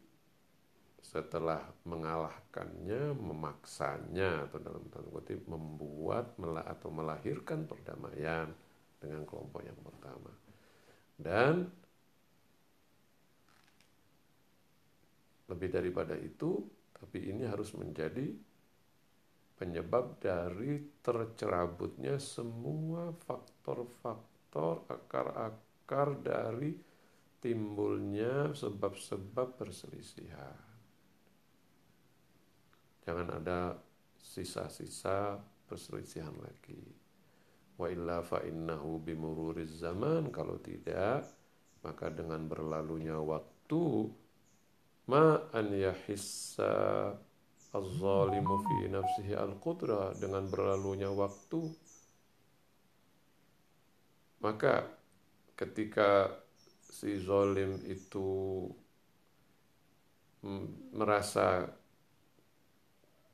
Speaker 1: setelah mengalahkannya, memaksanya atau dalam tanda kutip membuat atau melahirkan perdamaian dengan kelompok yang pertama. Dan lebih daripada itu, tapi ini harus menjadi penyebab dari tercerabutnya semua faktor-faktor akar-akar dari timbulnya sebab-sebab perselisihan. Jangan ada sisa-sisa perselisihan lagi. Wa illa fa innahu bimururiz zaman kalau tidak maka dengan berlalunya waktu ma an yahissa az-zalimu fi nafsihi al-qudra dengan berlalunya waktu maka ketika si zalim itu merasa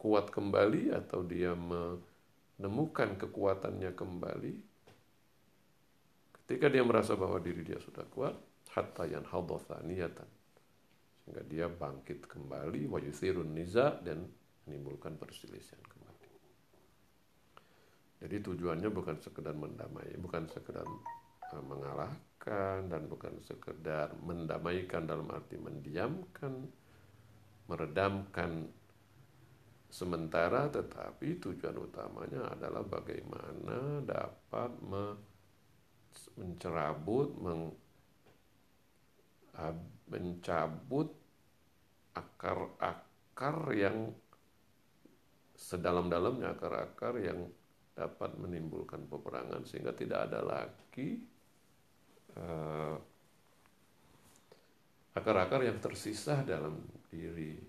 Speaker 1: kuat kembali atau dia menemukan kekuatannya kembali ketika dia merasa bahwa diri dia sudah kuat hatta yanhadha niyatan sehingga dia bangkit kembali wa niza dan menimbulkan perselisihan kembali. Jadi tujuannya bukan sekedar mendamai, bukan sekedar uh, mengalahkan dan bukan sekedar mendamaikan dalam arti mendiamkan, meredamkan sementara tetapi tujuan utamanya adalah bagaimana dapat mencerabut meng, mencabut akar-akar yang sedalam-dalamnya akar-akar yang dapat menimbulkan peperangan sehingga tidak ada lagi uh, akar-akar yang tersisa dalam diri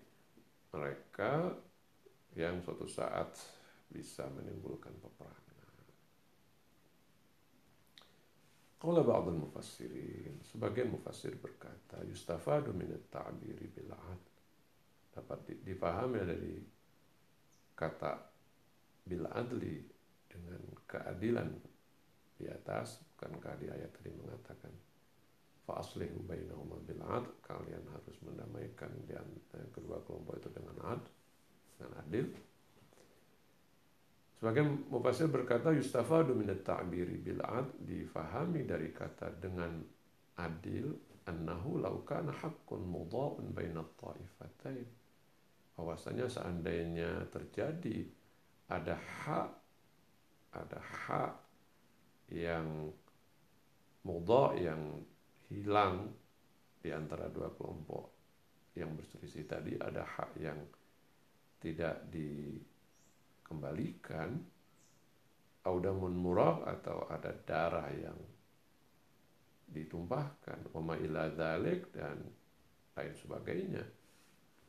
Speaker 1: mereka yang suatu saat bisa menimbulkan peperangan. Qala ba'd mufassirin sebagian mufassir berkata, yustafadu min at-ta'biri bil dapat dipahami dari kata bil adli dengan keadilan di atas bukankah di ayat tadi mengatakan fa aslihu bainahuma bil kalian harus mendamaikan antara kedua kelompok itu dengan ad dengan adil. Sebagian mufasir berkata yustafadu min at-ta'biri bil ad difahami dari kata dengan adil annahu law kana haqqun mudha'un bainat ta'ifatain bahwasanya seandainya terjadi ada hak ada hak yang mudha yang hilang di antara dua kelompok yang berselisih tadi ada hak yang tidak dikembalikan audamun murah atau ada darah yang ditumpahkan wama ila dzalik dan lain sebagainya.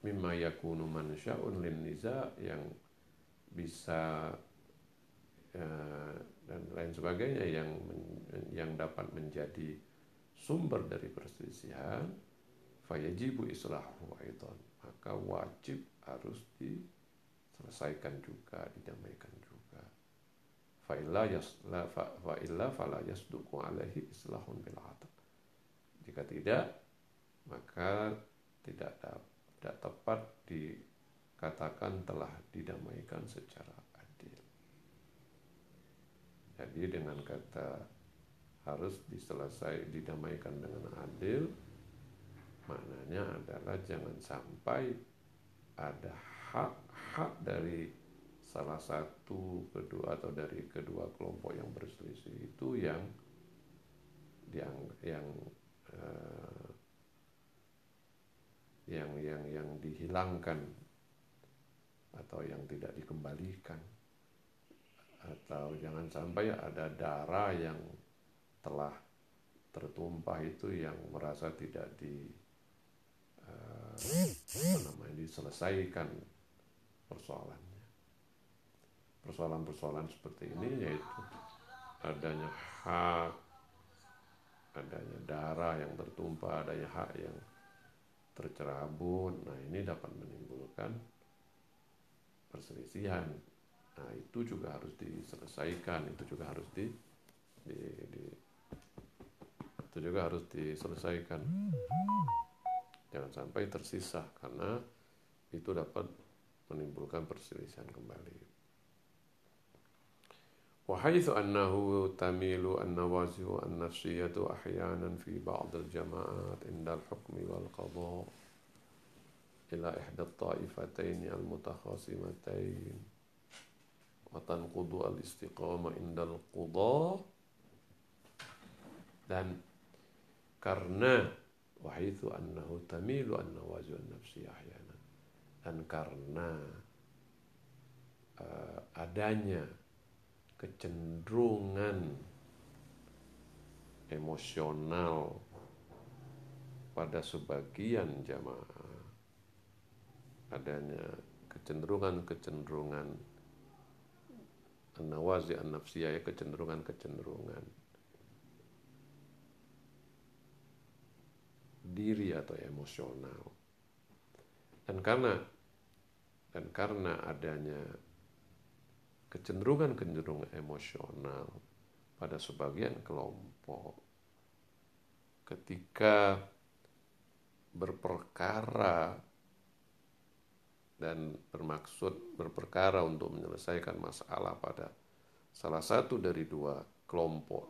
Speaker 1: Mimma yakunu mansyaun lin niza yang bisa ya, dan lain sebagainya yang yang dapat menjadi sumber dari perselisihan fayajibu islahu aidan. Maka wajib harus diselesaikan juga didamaikan juga fa illa yasla fa, fa illa fala yasduqu alaihi islahun bil jika tidak maka tidak tidak tepat dikatakan telah didamaikan secara adil. Jadi dengan kata harus diselesai didamaikan dengan adil maknanya adalah jangan sampai ada hak-hak dari salah satu kedua atau dari kedua kelompok yang berselisih itu yang yang yang uh, yang yang yang dihilangkan atau yang tidak dikembalikan. Atau jangan sampai ada darah yang telah tertumpah itu yang merasa tidak di apa namanya diselesaikan persoalannya persoalan-persoalan seperti ini yaitu adanya hak adanya darah yang tertumpah adanya hak yang tercerabut. Nah, ini dapat menimbulkan perselisihan. Nah, itu juga harus diselesaikan, itu juga harus di, di, di itu juga harus diselesaikan Jangan sampai tersisa karena itu dapat menimbulkan perselisihan kembali. وحيث أنه تميل النوازع النفسية أحيانا في بعض الجماعات عند الحكم والقضاء إلى إحدى الطائفتين المتخاصمتين وتنقض الاستقامة عند القضاء dan karena wahithu annahu tamilu an-nawazu an-nafsi ahyana. Dan karena uh, adanya kecenderungan emosional pada sebagian jamaah adanya kecenderungan-kecenderungan an-nawazi an-nafsiyah ya kecenderungan-kecenderungan diri atau emosional. Dan karena dan karena adanya kecenderungan-kecenderungan emosional pada sebagian kelompok ketika berperkara dan bermaksud berperkara untuk menyelesaikan masalah pada salah satu dari dua kelompok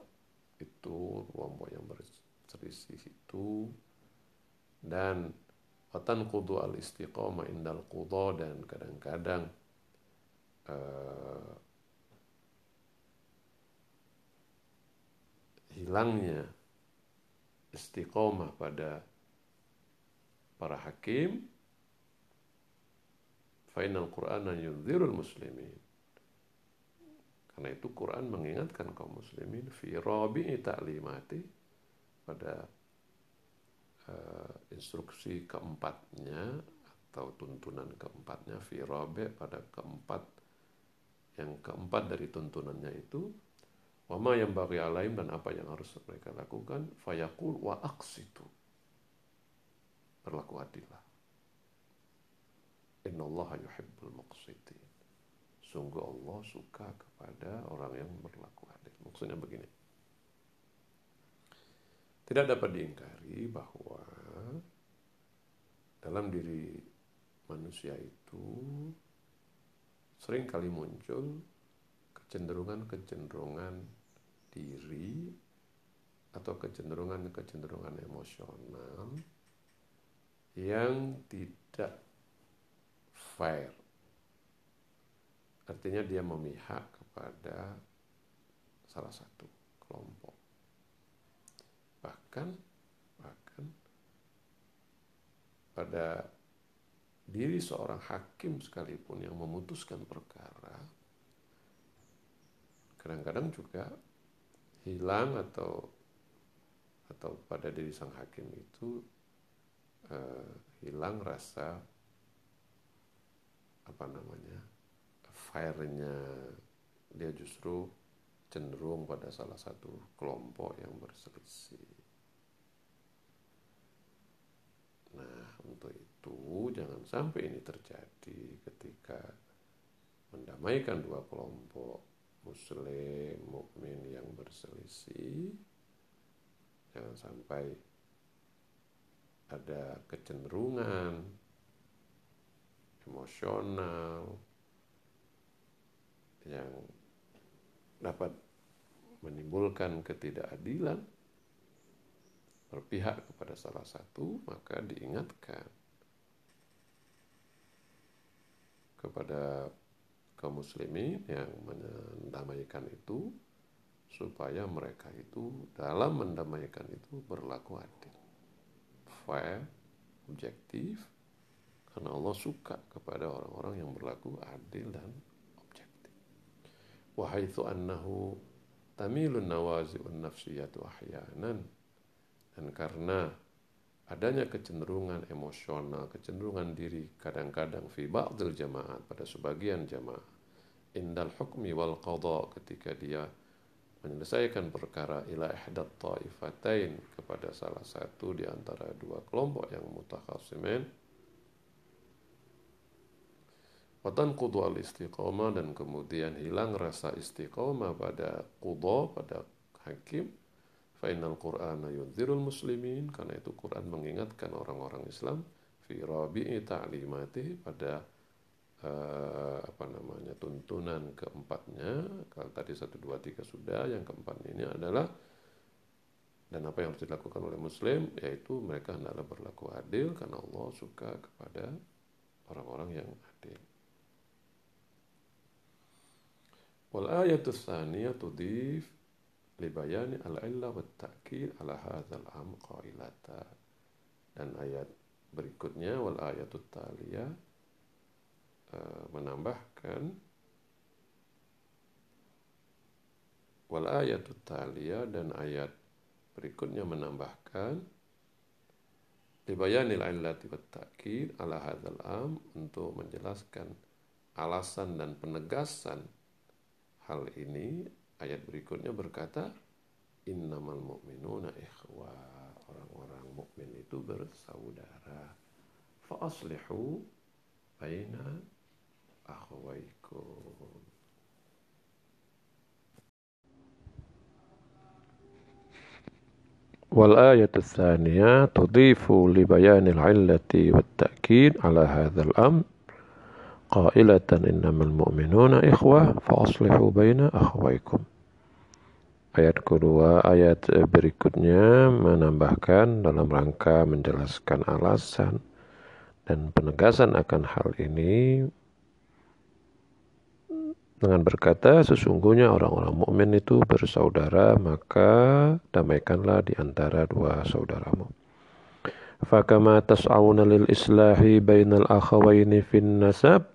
Speaker 1: itu kelompok yang berselisih itu dan watan kudu al istiqomah indal kudo dan kadang-kadang uh, hilangnya istiqomah pada para hakim final Quran yunzirul muslimin. Karena itu Quran mengingatkan kaum muslimin fi rabi'i ta'limati pada instruksi keempatnya atau tuntunan keempatnya fi rabi' pada keempat. Yang keempat dari tuntunannya itu wama yang bagi alaim dan apa yang harus mereka lakukan fayaqul wa aqsitu. Berlaku adillah. Innallaha yuhibbul muqsitin. Sungguh Allah suka kepada orang yang berlaku adil. Maksudnya begini tidak dapat diingkari bahwa dalam diri manusia itu sering kali muncul kecenderungan-kecenderungan diri atau kecenderungan-kecenderungan emosional yang tidak fair. Artinya dia memihak kepada salah satu kelompok. Bahkan bahkan pada diri seorang hakim sekalipun yang memutuskan perkara kadang-kadang juga hilang atau atau pada diri sang hakim itu uh, hilang rasa apa namanya fire-nya dia justru cenderung pada salah satu kelompok yang berselisih. Nah, untuk itu jangan sampai ini terjadi ketika mendamaikan dua kelompok muslim mukmin yang berselisih. Jangan sampai ada kecenderungan emosional yang dapat menimbulkan ketidakadilan berpihak kepada salah satu, maka diingatkan kepada kaum muslimin yang mendamaikan itu supaya mereka itu dalam mendamaikan itu berlaku adil, fair, objektif, karena Allah suka kepada orang-orang yang berlaku adil dan objektif. Wahaitsu annahu tamilun nawazi'un nafsiyatu ahyanan dan karena adanya kecenderungan emosional, kecenderungan diri kadang-kadang fi ba'dil jamaat pada sebagian jamaah indal hukmi wal qadha ketika dia menyelesaikan perkara ila ihdat taifatain kepada salah satu di antara dua kelompok yang mutakhasimin Watan kudu al istiqomah dan kemudian hilang rasa istiqomah pada kudo, pada hakim Fainal Qur'ana yunzirul muslimin karena itu Quran mengingatkan orang-orang Islam fi rabi'i ta'limati pada uh, apa namanya tuntunan keempatnya kalau tadi satu dua tiga sudah yang keempat ini adalah dan apa yang harus dilakukan oleh muslim yaitu mereka hendaklah berlaku adil karena Allah suka kepada orang-orang yang adil. Wal ayatul tsaniyah tudif libayani al-illa wa ta'kid ala hadzal am qailata dan ayat berikutnya wal ayatut taliyah uh, menambahkan wal ayatut taliyah dan ayat berikutnya menambahkan libayanil illati wa ta'kid ala hadzal am untuk menjelaskan alasan dan penegasan hal ini ayat berikutnya berkata innamal mu'minuna ikhwa. Orang-orang mukmin itu bersaudara. Fa aslihu baina أخويكم والآية الثانية تضيف لبيان العلة والتأكيد على هذا الأمر قائلة إنما المؤمنون إخوة فأصلحوا بين أخويكم Ayat kedua, ayat berikutnya menambahkan dalam rangka menjelaskan alasan dan penegasan akan hal ini dengan berkata sesungguhnya orang-orang mukmin itu bersaudara maka damaikanlah di antara dua saudaramu. Fakama tas'awuna lil islahi bainal akhawaini fin nasab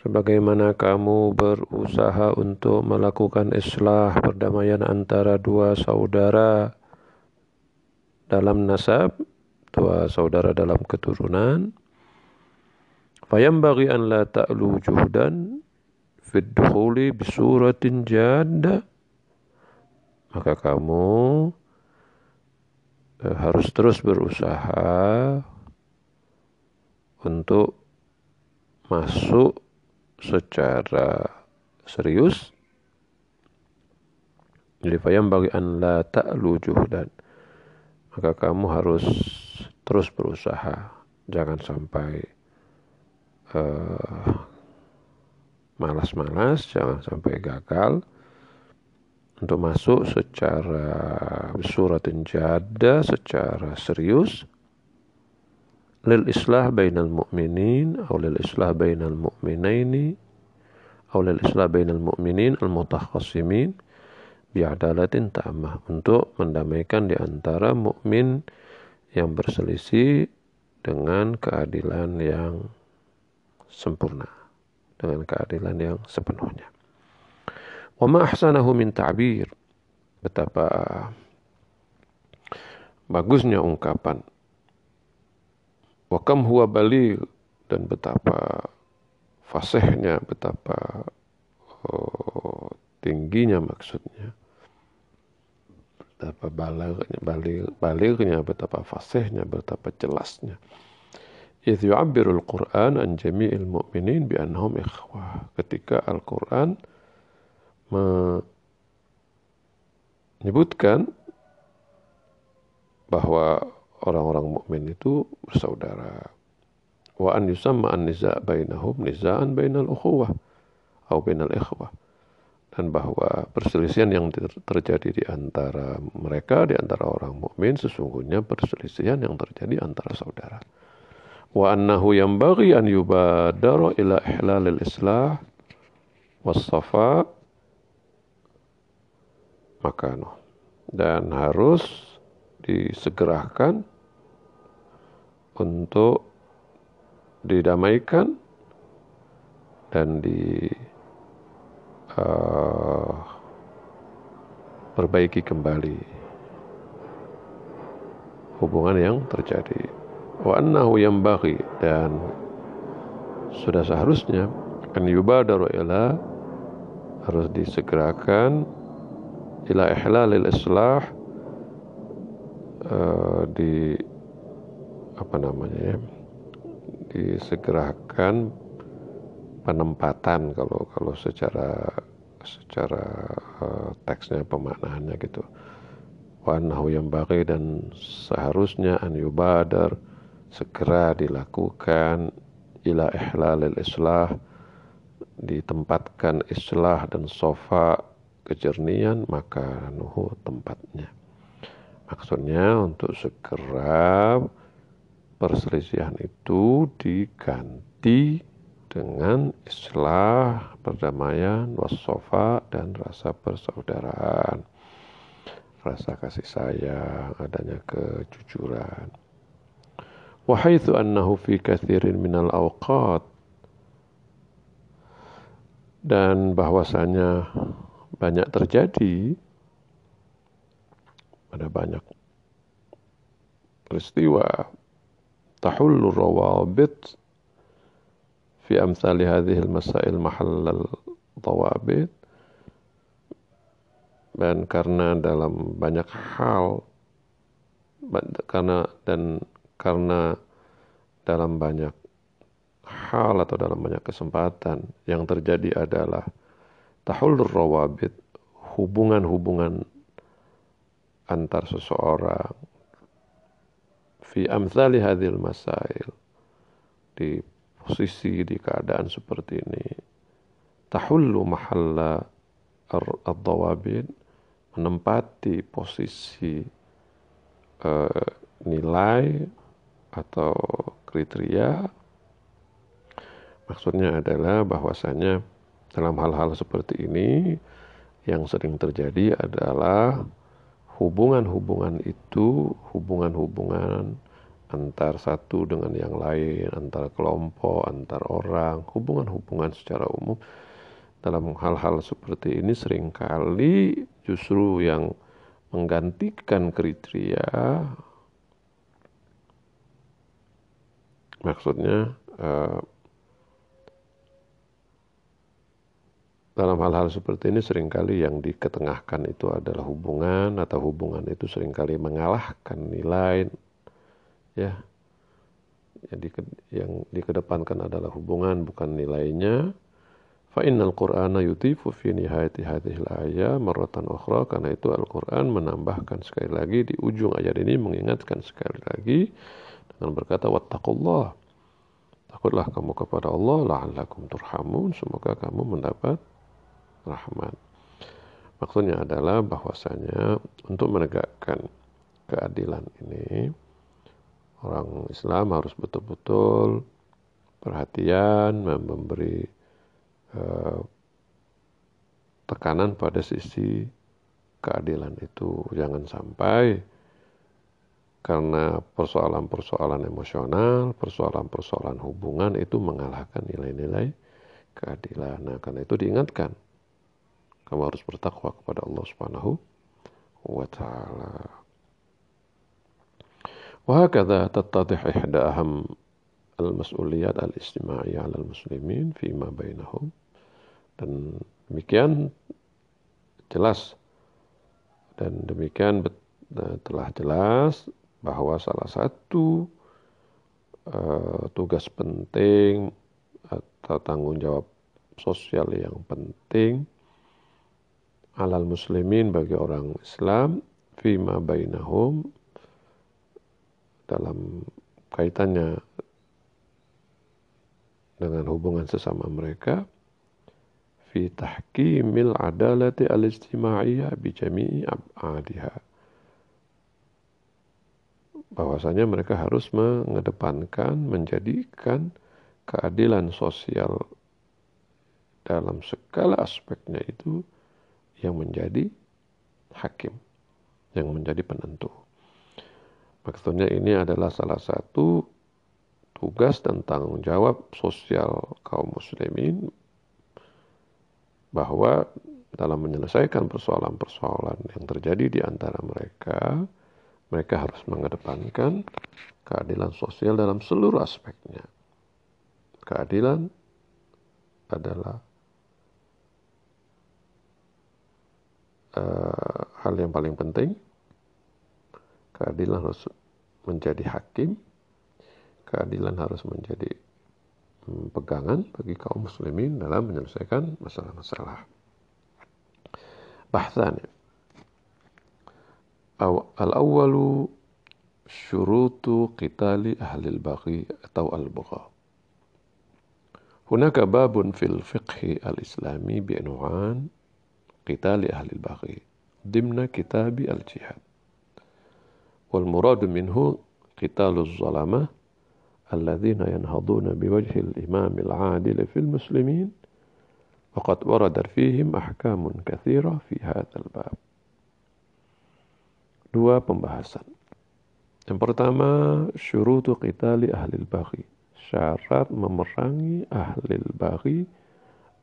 Speaker 1: Sebagaimana kamu berusaha untuk melakukan islah perdamaian antara dua saudara dalam nasab, dua saudara dalam keturunan, bagi an la ta'lu juhdan fid bisuratin jadda maka kamu eh, harus terus berusaha untuk masuk secara serius jadi fayam bagi an la ta'lu juhdan maka kamu harus terus berusaha jangan sampai uh, malas-malas jangan sampai gagal untuk masuk secara suratin jada secara serius lil islah bainal mu'minin atau lil islah bainal mu'minaini atau lil islah bainal mu'minin al mutakhasimin bi'adalatin ta'amah. Untuk mendamaikan di antara mukmin yang berselisih dengan keadilan yang sempurna dengan keadilan yang sepenuhnya. Wa ma ahsanahu min ta'bir. Betapa bagusnya ungkapan Wakam huwa baligh dan betapa fasihnya, betapa oh, tingginya maksudnya. Betapa balaghnya, baligh, balighnya, betapa fasihnya, betapa jelasnya. Idh yu'abbirul Qur'an an jami'il mu'minin bi annahum ikhwah. Ketika Al-Qur'an menyebutkan bahwa orang-orang mukmin itu bersaudara. Wa an yusamma an niza' bainahum niza'an bainal ukhuwah atau bainal ikhwah. Dan bahwa perselisihan yang terjadi di antara mereka, di antara orang mukmin sesungguhnya perselisihan yang terjadi antara saudara. Wa annahu bagi an yubadara ila ihlalil islah was-safa makano. Dan harus disegerakan untuk didamaikan dan di uh, perbaiki kembali hubungan yang terjadi. Wa annahu bagi dan sudah seharusnya kan yubadaru ila harus disegerakan ila ihlalil islah uh, di apa namanya ya disegerakan penempatan kalau kalau secara secara uh, teksnya pemaknaannya gitu. Wanahu yang bagi dan seharusnya an yubadar segera dilakukan ila ihlalil islah ditempatkan islah dan sofa kejernian maka nuhu tempatnya maksudnya untuk segera perselisihan itu diganti dengan islah, perdamaian, wasofa, dan rasa persaudaraan. Rasa kasih sayang, adanya kejujuran. Wahaithu annahu fi kathirin minal awqat dan bahwasanya banyak terjadi ada banyak peristiwa. Tahullu rawabit fi amsali hadhil masail mahallal tawabit. Dan karena dalam banyak hal karena dan karena dalam banyak hal atau dalam banyak kesempatan yang terjadi adalah tahulur rawabit hubungan-hubungan antar seseorang. Fi amsali hadhil masail. Di posisi di keadaan seperti ini. Tahullu mahalla ad-dawabit menempati posisi uh, nilai atau kriteria. Maksudnya adalah bahwasanya dalam hal-hal seperti ini yang sering terjadi adalah hubungan-hubungan itu hubungan-hubungan antar satu dengan yang lain, antar kelompok, antar orang, hubungan-hubungan secara umum. Dalam hal-hal seperti ini sering kali justru yang menggantikan kriteria maksudnya uh, dalam hal-hal seperti ini sering kali yang diketengahkan itu adalah hubungan atau hubungan itu sering kali mengalahkan nilai ya. Yang, di, yang dikedepankan adalah hubungan bukan nilainya. Fa innal qur'ana yutifu fi nihayati hadhil ayat marratan ukhra karena itu Al-Qur'an menambahkan sekali lagi di ujung ayat ini mengingatkan sekali lagi dengan berkata wattaqullah. Takutlah kamu kepada Allah la'allakum turhamun semoga kamu mendapat rahmat. Maksudnya adalah bahwasanya untuk menegakkan keadilan ini orang Islam harus betul-betul perhatian memberi uh, tekanan pada sisi keadilan itu jangan sampai karena persoalan-persoalan emosional, persoalan-persoalan hubungan itu mengalahkan nilai-nilai keadilan. Nah, karena itu diingatkan kamu harus bertakwa kepada Allah Subhanahu wa taala. وهكذا تتضح إحدى أهم المسؤوليات الاجتماعية على المسلمين فيما بينهم dan demikian jelas dan demikian telah jelas bahwa salah satu uh, tugas penting atau tanggung jawab sosial yang penting alal muslimin bagi orang Islam fima bainahum dalam kaitannya dengan hubungan sesama mereka fi tahkimil adalati al-ijtimaiyah bi jami'i ab'adiha. Bahwasanya mereka harus mengedepankan menjadikan keadilan sosial dalam segala aspeknya itu yang menjadi hakim, yang menjadi penentu. Maksudnya ini adalah salah satu tugas dan tanggung jawab sosial kaum muslimin bahwa dalam menyelesaikan persoalan-persoalan yang terjadi di antara mereka, mereka harus mengedepankan keadilan sosial dalam seluruh aspeknya. Keadilan adalah uh, hal yang paling penting. Keadilan harus menjadi hakim. Keadilan harus menjadi um, pegangan bagi kaum muslimin dalam menyelesaikan masalah-masalah. Bahsan Al-awwalu syurutu qitali ahli al-baghi atau al-bugha. هناك باب في الفقه الإسلامي بعنوان قتال أهل البغي ضمن كتاب الجهاد والمراد منه قتال الظلمة الذين ينهضون بوجه الإمام العادل في المسلمين وقد ورد فيهم أحكام كثيرة في هذا الباب Dua pembahasan. Yang pertama, syurutu qitali ahli baghi. Syarat memerangi ahli baghi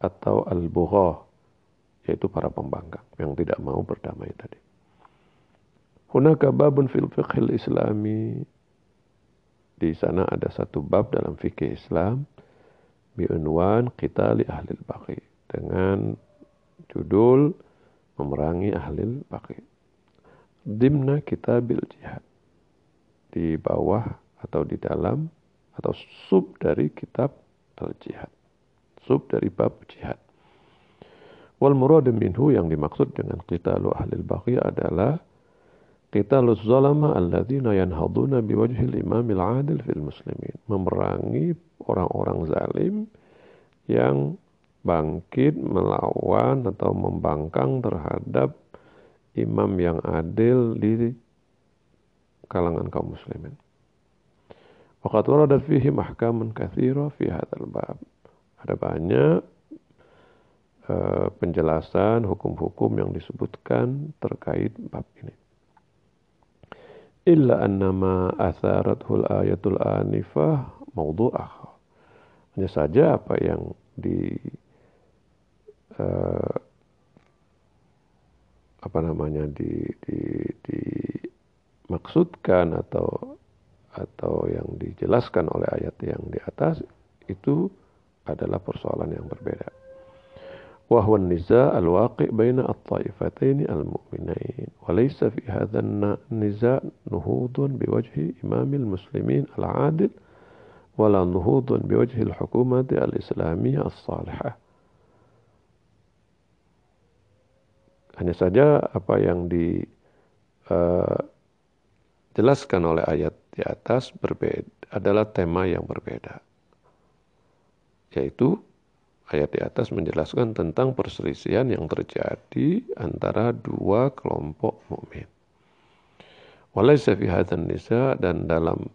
Speaker 1: atau al-bughah yaitu para pembangkang yang tidak mau berdamai tadi. Hunaka babun fil fiqhil islami. Di sana ada satu bab dalam fikih Islam biunwan qitali ahli baqi dengan judul memerangi ahli baqi. Dimna kitabil jihad. Di bawah atau di dalam atau sub dari kitab al-jihad. Sub dari bab jihad. Wal murad minhu yang dimaksud dengan kita lu ahli baqi adalah kita lu zalama alladzina yanhaduna biwajhil imamil adil fil muslimin. Memerangi orang-orang zalim yang bangkit melawan atau membangkang terhadap imam yang adil di kalangan kaum muslimin. Waqad waradat fihi mahkamun kathira fi hadzal bab. Ada banyak penjelasan hukum-hukum yang disebutkan terkait bab ini. Illa annama atharathul ayatul anifah mawdu'ah. Hanya saja apa yang di uh, apa namanya di, di, dimaksudkan atau atau yang dijelaskan oleh ayat yang di atas itu adalah persoalan yang berbeda. وهو النزاع الواقع بين الطائفتين المؤمنين وليس في هذا النزاع نهوض بوجه إمام المسلمين العادل ولا نهوض بوجه الحكومة الإسلامية الصالحة hanya saja apa yang dijelaskan uh, oleh ayat di atas berbeda adalah tema yang berbeda yaitu ayat di atas menjelaskan tentang perselisihan yang terjadi antara dua kelompok mukmin. Walaysa fi nisa dan dalam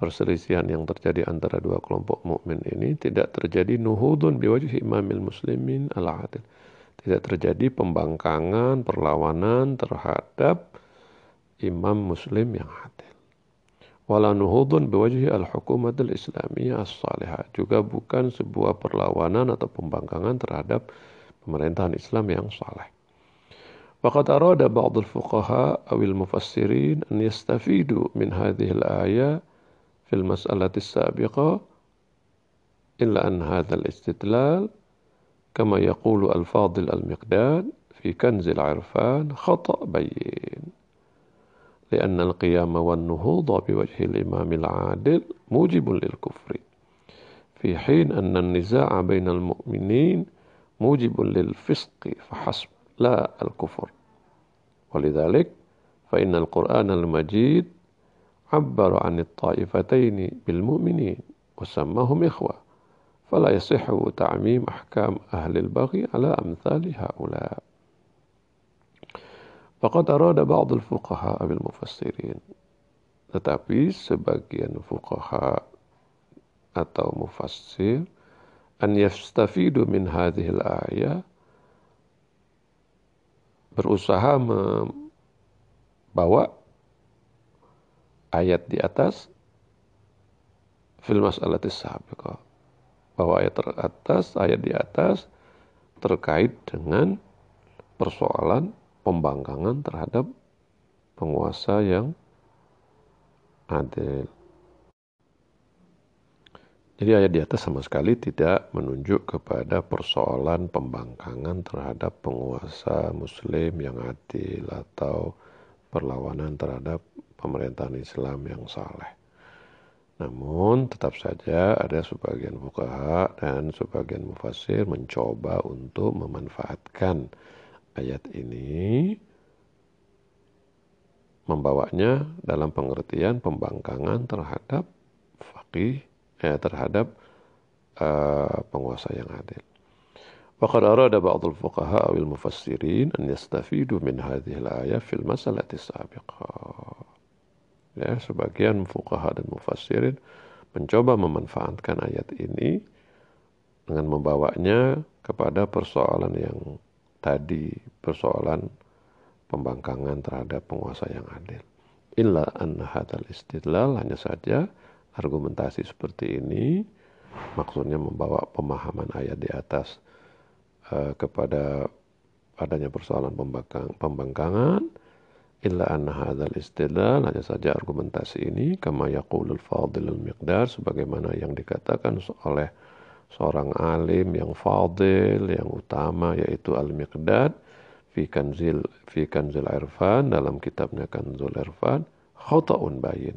Speaker 1: perselisihan yang terjadi antara dua kelompok mukmin ini tidak terjadi nuhudun biwajhi imamil muslimin al-adil. Tidak terjadi pembangkangan, perlawanan terhadap imam muslim yang adil wala nuhudun biwajhi al-hukumatul islamiyah as-salihah. Juga bukan sebuah perlawanan atau pembangkangan terhadap pemerintahan Islam yang saleh. Waqad arada ba'd al-fuqaha aw al-mufassirin an yastafidu min hadhihi al-aya fi al-mas'alati as-sabiqah illa an hadha al-istidlal kama yaqulu al-fadil al-miqdad fi kanz al-irfan khata' bayyin لأن القيام والنهوض بوجه الإمام العادل موجب للكفر في حين أن النزاع بين المؤمنين موجب للفسق فحسب لا الكفر. ولذلك فإن القرآن المجيد عبر عن الطائفتين بالمؤمنين وسماهم إخوة فلا يصح تعميم أحكام أهل البغي على أمثال هؤلاء. Faqad arada ba'dul fuqaha abil mufassirin. Tetapi sebagian fuqaha atau mufassir an yastafidu min hadhil ayah berusaha membawa ayat di atas fil mas'alatis sabiqah bahwa ayat teratas ayat di atas terkait dengan persoalan pembangkangan terhadap penguasa yang adil. Jadi ayat di atas sama sekali tidak menunjuk kepada persoalan pembangkangan terhadap penguasa muslim yang adil atau perlawanan terhadap pemerintahan Islam yang saleh. Namun tetap saja ada sebagian fukaha dan sebagian mufasir mencoba untuk memanfaatkan ayat ini membawanya dalam pengertian pembangkangan terhadap faqih eh, terhadap uh, penguasa yang adil. Waqad arada ba'd al-fuqaha aw al-mufassirin an yastafidu min hadhihi al-ayah fil masalati sabiqah. Ya, sebagian fuqaha dan mufassirin mencoba memanfaatkan ayat ini dengan membawanya kepada persoalan yang tadi persoalan pembangkangan terhadap penguasa yang adil. Illa anna hadal istidlal hanya saja argumentasi seperti ini maksudnya membawa pemahaman ayat di atas uh, kepada adanya persoalan pembangkang, pembangkangan illa anna hadal istidlal hanya saja argumentasi ini kama yaqulul fadil al-miqdar sebagaimana yang dikatakan oleh seorang alim yang fadil, yang utama yaitu Al-Miqdad fi kanzil fi kanzil irfan dalam kitabnya Kanzul Irfan khata'un bayin.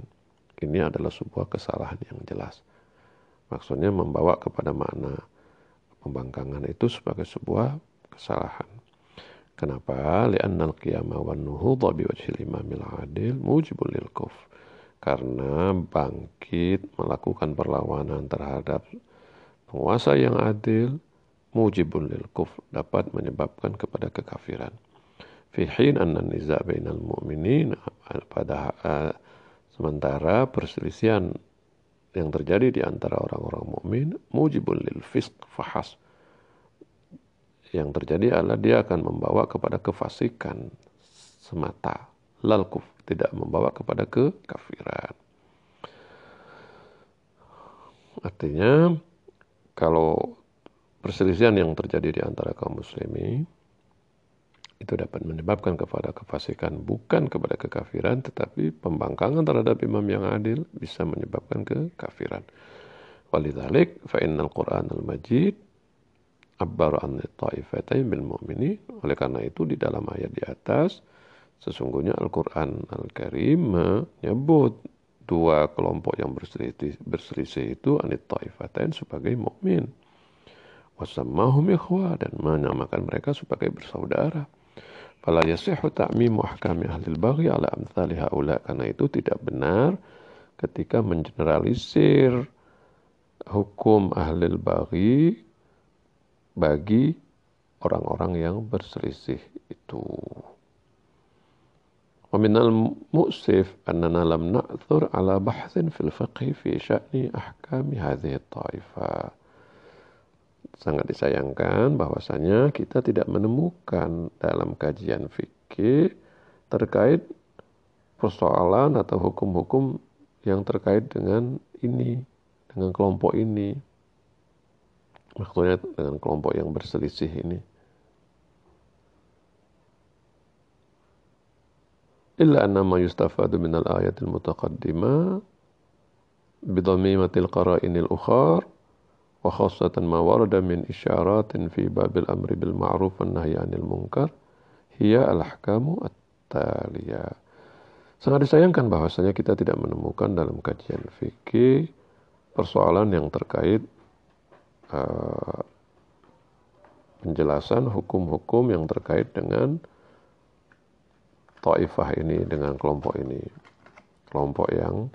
Speaker 1: Ini adalah sebuah kesalahan yang jelas. Maksudnya membawa kepada makna pembangkangan itu sebagai sebuah kesalahan. Kenapa? Li'anna al-qiyama wa nuhudha biwajhil imamil adil mujibul lil kuf. Karena bangkit melakukan perlawanan terhadap penguasa yang adil mujibul lil kuf dapat menyebabkan kepada kekafiran. Fi hin anna niza' bainal mu'minin pada uh, sementara perselisihan yang terjadi di antara orang-orang mukmin mujibul lil fisq fahas. Yang terjadi adalah dia akan membawa kepada kefasikan semata. Lalkuf tidak membawa kepada kekafiran. Artinya kalau perselisihan yang terjadi di antara kaum muslimin itu dapat menyebabkan kepada kefasikan bukan kepada kekafiran tetapi pembangkangan terhadap imam yang adil bisa menyebabkan kekafiran. Walidzalik fa innal Qur'an al-Majid abbar an ta'ifatain bil mu'minin. Oleh karena itu di dalam ayat di atas sesungguhnya Al-Qur'an Al-Karim menyebut dua kelompok yang berselisih, berselisih itu anit ta'ifatain sebagai mukmin. Wasammahum ikhwa dan menamakan mereka sebagai bersaudara. Fala yasihu ta'mimu ahkami ahli baghi ala amthali haula. Karena itu tidak benar ketika mengeneralisir hukum ahli baghi bagi orang-orang yang berselisih itu. ومن المؤسف أننا لم نأثر على بحث في الفقه في شأن أحكام هذه الطائفة sangat disayangkan bahwasanya kita tidak menemukan dalam kajian fikih terkait persoalan atau hukum-hukum yang terkait dengan ini, dengan kelompok ini. Maksudnya dengan kelompok yang berselisih ini. illa anna ma yustafadu minal ayatil المتقدمة بضميمة qara'inil ukhar wa ما ma warada min isyaratin fi babil amri bil ma'ruf المنكر هي anil munkar hiya al at-taliyah Sangat disayangkan bahwasanya kita tidak menemukan dalam kajian fikih persoalan yang terkait uh, penjelasan hukum-hukum yang terkait dengan taifah ini dengan kelompok ini. Kelompok yang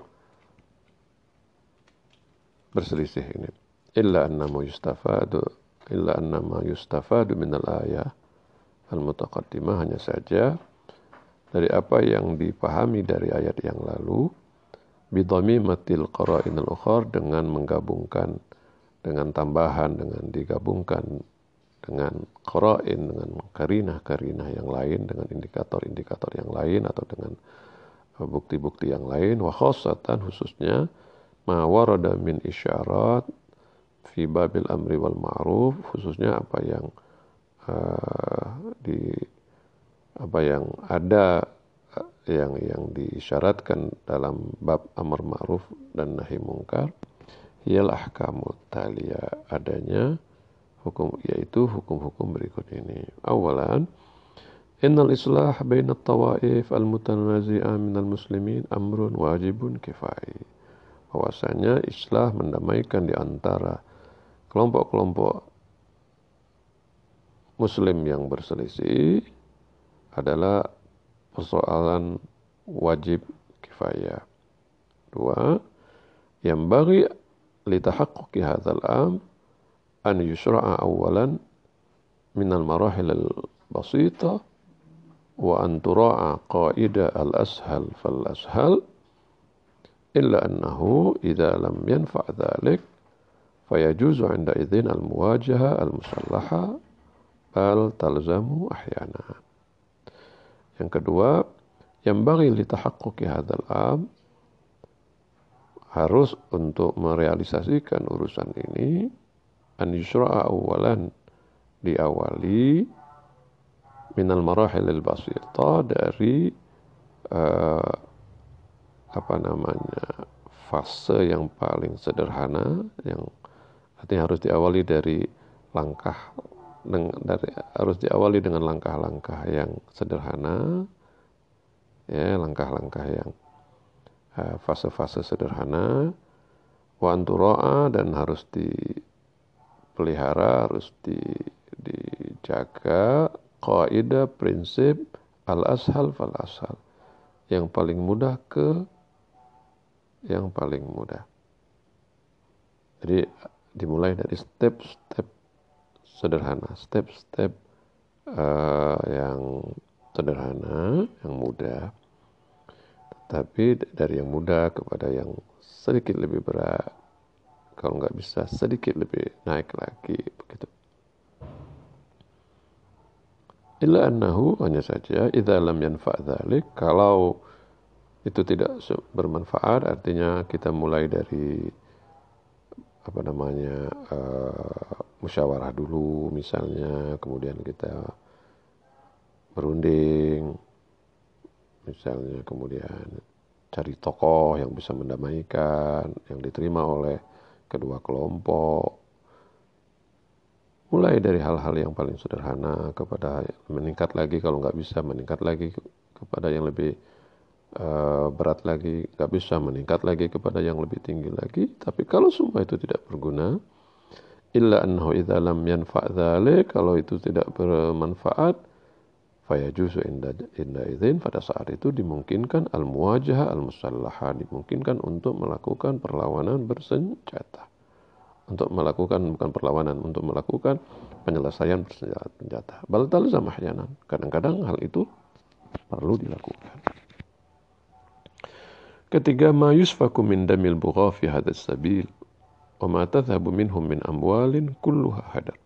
Speaker 1: berselisih ini. Illa annama yustafadu illa annama yustafadu minal ayah al-mutaqaddimah. Hanya saja dari apa yang dipahami dari ayat yang lalu matil qara'in al-ukhar dengan menggabungkan dengan tambahan dengan digabungkan dengan qara'in dengan karinah-karinah yang lain dengan indikator-indikator yang lain atau dengan bukti-bukti yang lain. Wa khassatan khususnya ma warada min isyarat fi babil amri wal ma'ruf khususnya apa yang uh, di apa yang ada yang yang disyaratkan dalam bab amar ma'ruf dan nahi mungkar hiyal ahkamu talia adanya hukum yaitu hukum-hukum berikut ini awalan innal islah bainat tawaif al mutanazi'ah minal muslimin amrun wajibun kifai bahwasanya islah mendamaikan di antara kelompok-kelompok muslim yang berselisih adalah persoalan wajib kifayah. Dua, yang bagi litahaqquqi hadzal am an yusra'a awalan min al-marahil al-basita wa an tura'a qaida al-ashal fal-ashal illa annahu idza lam yanfa' dhalik فيجوز عندئذ المواجهة المسلحة bal talzamu ahyana. Yang kedua, yang bagi litahaqquqi hadzal am harus untuk merealisasikan urusan ini an yusra'a awalan diawali minal marahil al basita dari uh, apa namanya fase yang paling sederhana yang Artinya harus diawali dari langkah dari harus diawali dengan langkah-langkah yang sederhana ya langkah-langkah yang eh, fase-fase uh, sederhana. Wa dan harus dipelihara harus di, dijaga. Kaidah prinsip al ashal fal ashal yang paling mudah ke yang paling mudah. Jadi dimulai dari step-step sederhana. Step-step uh, yang sederhana yang mudah. Tapi dari yang mudah kepada yang sedikit lebih berat kalau nggak bisa sedikit lebih naik lagi begitu. Illa annahu hanya saja idza lam yanfa' dzalik kalau itu tidak bermanfaat artinya kita mulai dari apa namanya uh, musyawarah dulu misalnya kemudian kita berunding misalnya kemudian cari tokoh yang bisa mendamaikan yang diterima oleh kedua kelompok. Mulai dari hal-hal yang paling sederhana kepada meningkat lagi kalau nggak bisa meningkat lagi kepada yang lebih uh, berat lagi nggak bisa meningkat lagi kepada yang lebih tinggi lagi. Tapi kalau semua itu tidak berguna illa annahu idza lam yanfa' kalau itu tidak bermanfaat fayajuzu inda inda idzin pada saat itu dimungkinkan al muwajah al musallaha dimungkinkan untuk melakukan perlawanan bersenjata untuk melakukan bukan perlawanan untuk melakukan penyelesaian bersenjata bal talzam ahyanan kadang-kadang hal itu perlu dilakukan ketiga ma yusfaku min damil bugha fi hadzal sabil wa ma tadhhabu minhum min amwalin kulluha hadar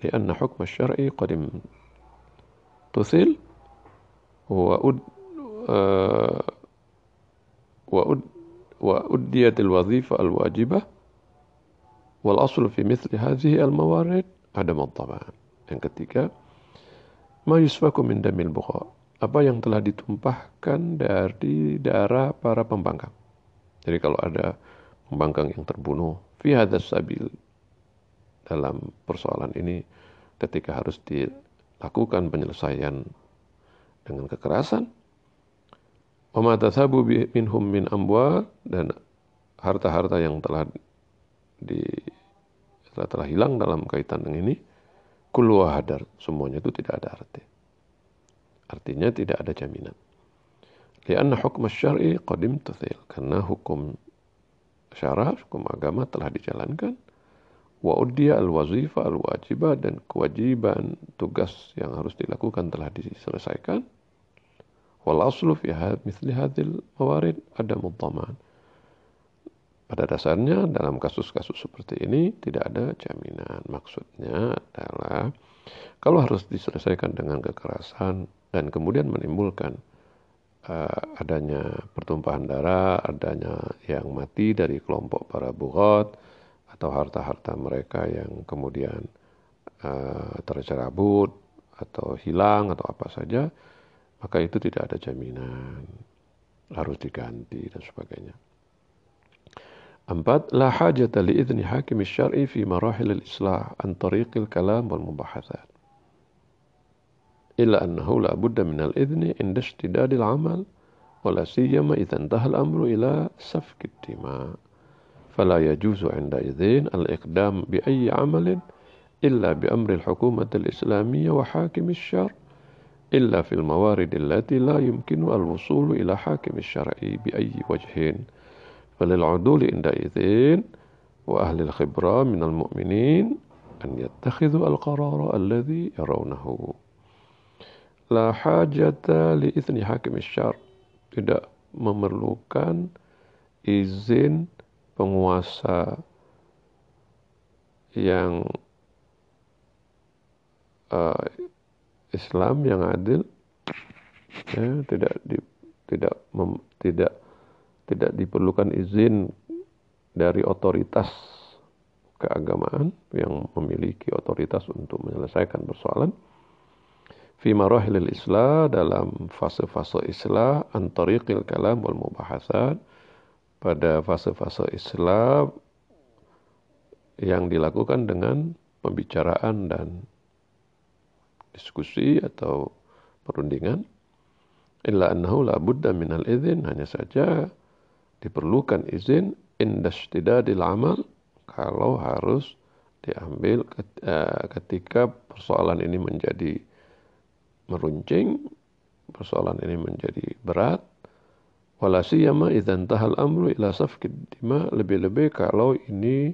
Speaker 1: لأن حكم الشرع قد al wazifa al wajibah wal aslu fi mithli hadhihi al mawarid. Adam al yang ketiga ma yusfaku min damil bukha. Apa yang telah ditumpahkan dari darah para pembangkang. Jadi kalau ada pembangkang yang terbunuh fi sabil dalam persoalan ini ketika harus di lakukan penyelesaian dengan kekerasan. Wa minhum min amwal dan harta-harta yang telah di telah, telah hilang dalam kaitan dengan ini kullu hadar semuanya itu tidak ada arti. Artinya tidak ada jaminan. Lianna hukum syar'i qadim tuthil karena hukum syara hukum agama telah dijalankan wa uddiya al-wazifa al-wajibah dan kewajiban tugas yang harus dilakukan telah diselesaikan. Wal aslu fi mithli hadhil mawarid ada mudhaman. Pada dasarnya dalam kasus-kasus seperti ini tidak ada jaminan. Maksudnya adalah kalau harus diselesaikan dengan kekerasan dan kemudian menimbulkan uh, adanya pertumpahan darah, adanya yang mati dari kelompok para bughat, atau harta-harta mereka yang kemudian uh, tercerabut atau hilang atau apa saja, maka itu tidak ada jaminan harus diganti dan sebagainya. Empat, la hajata li idni hakim syar'i fi marahil al-islah an tariqil kalam wal mubahathat. Illa annahu la budda min al-idni inda ishtidadil amal wala siyama idha intaha al-amru ila safki dima' فلا يجوز عندئذ الإقدام بأي عمل إلا بأمر الحكومة الإسلامية وحاكم الشرع إلا في الموارد التي لا يمكن الوصول إلى حاكم الشرع بأي وجه. فللعدول عندئذ وأهل الخبرة من المؤمنين أن يتخذوا القرار الذي يرونه. لا حاجة لإذن حاكم الشرع. tidak memerlukan izin penguasa yang uh, Islam yang adil ya, tidak di, tidak mem, tidak tidak diperlukan izin dari otoritas keagamaan yang memiliki otoritas untuk menyelesaikan persoalan. Fi marahilil islah dalam fase-fase islah antariqil kalam wal mubahasat pada fase-fase Islam yang dilakukan dengan pembicaraan dan diskusi atau perundingan illa annahu la budda minal izin hanya saja diperlukan izin indashtidadil amal kalau harus diambil eh, ketika persoalan ini menjadi meruncing, persoalan ini menjadi berat. Wala siyama idzan tahal amru ila safkid dima lebih-lebih kalau ini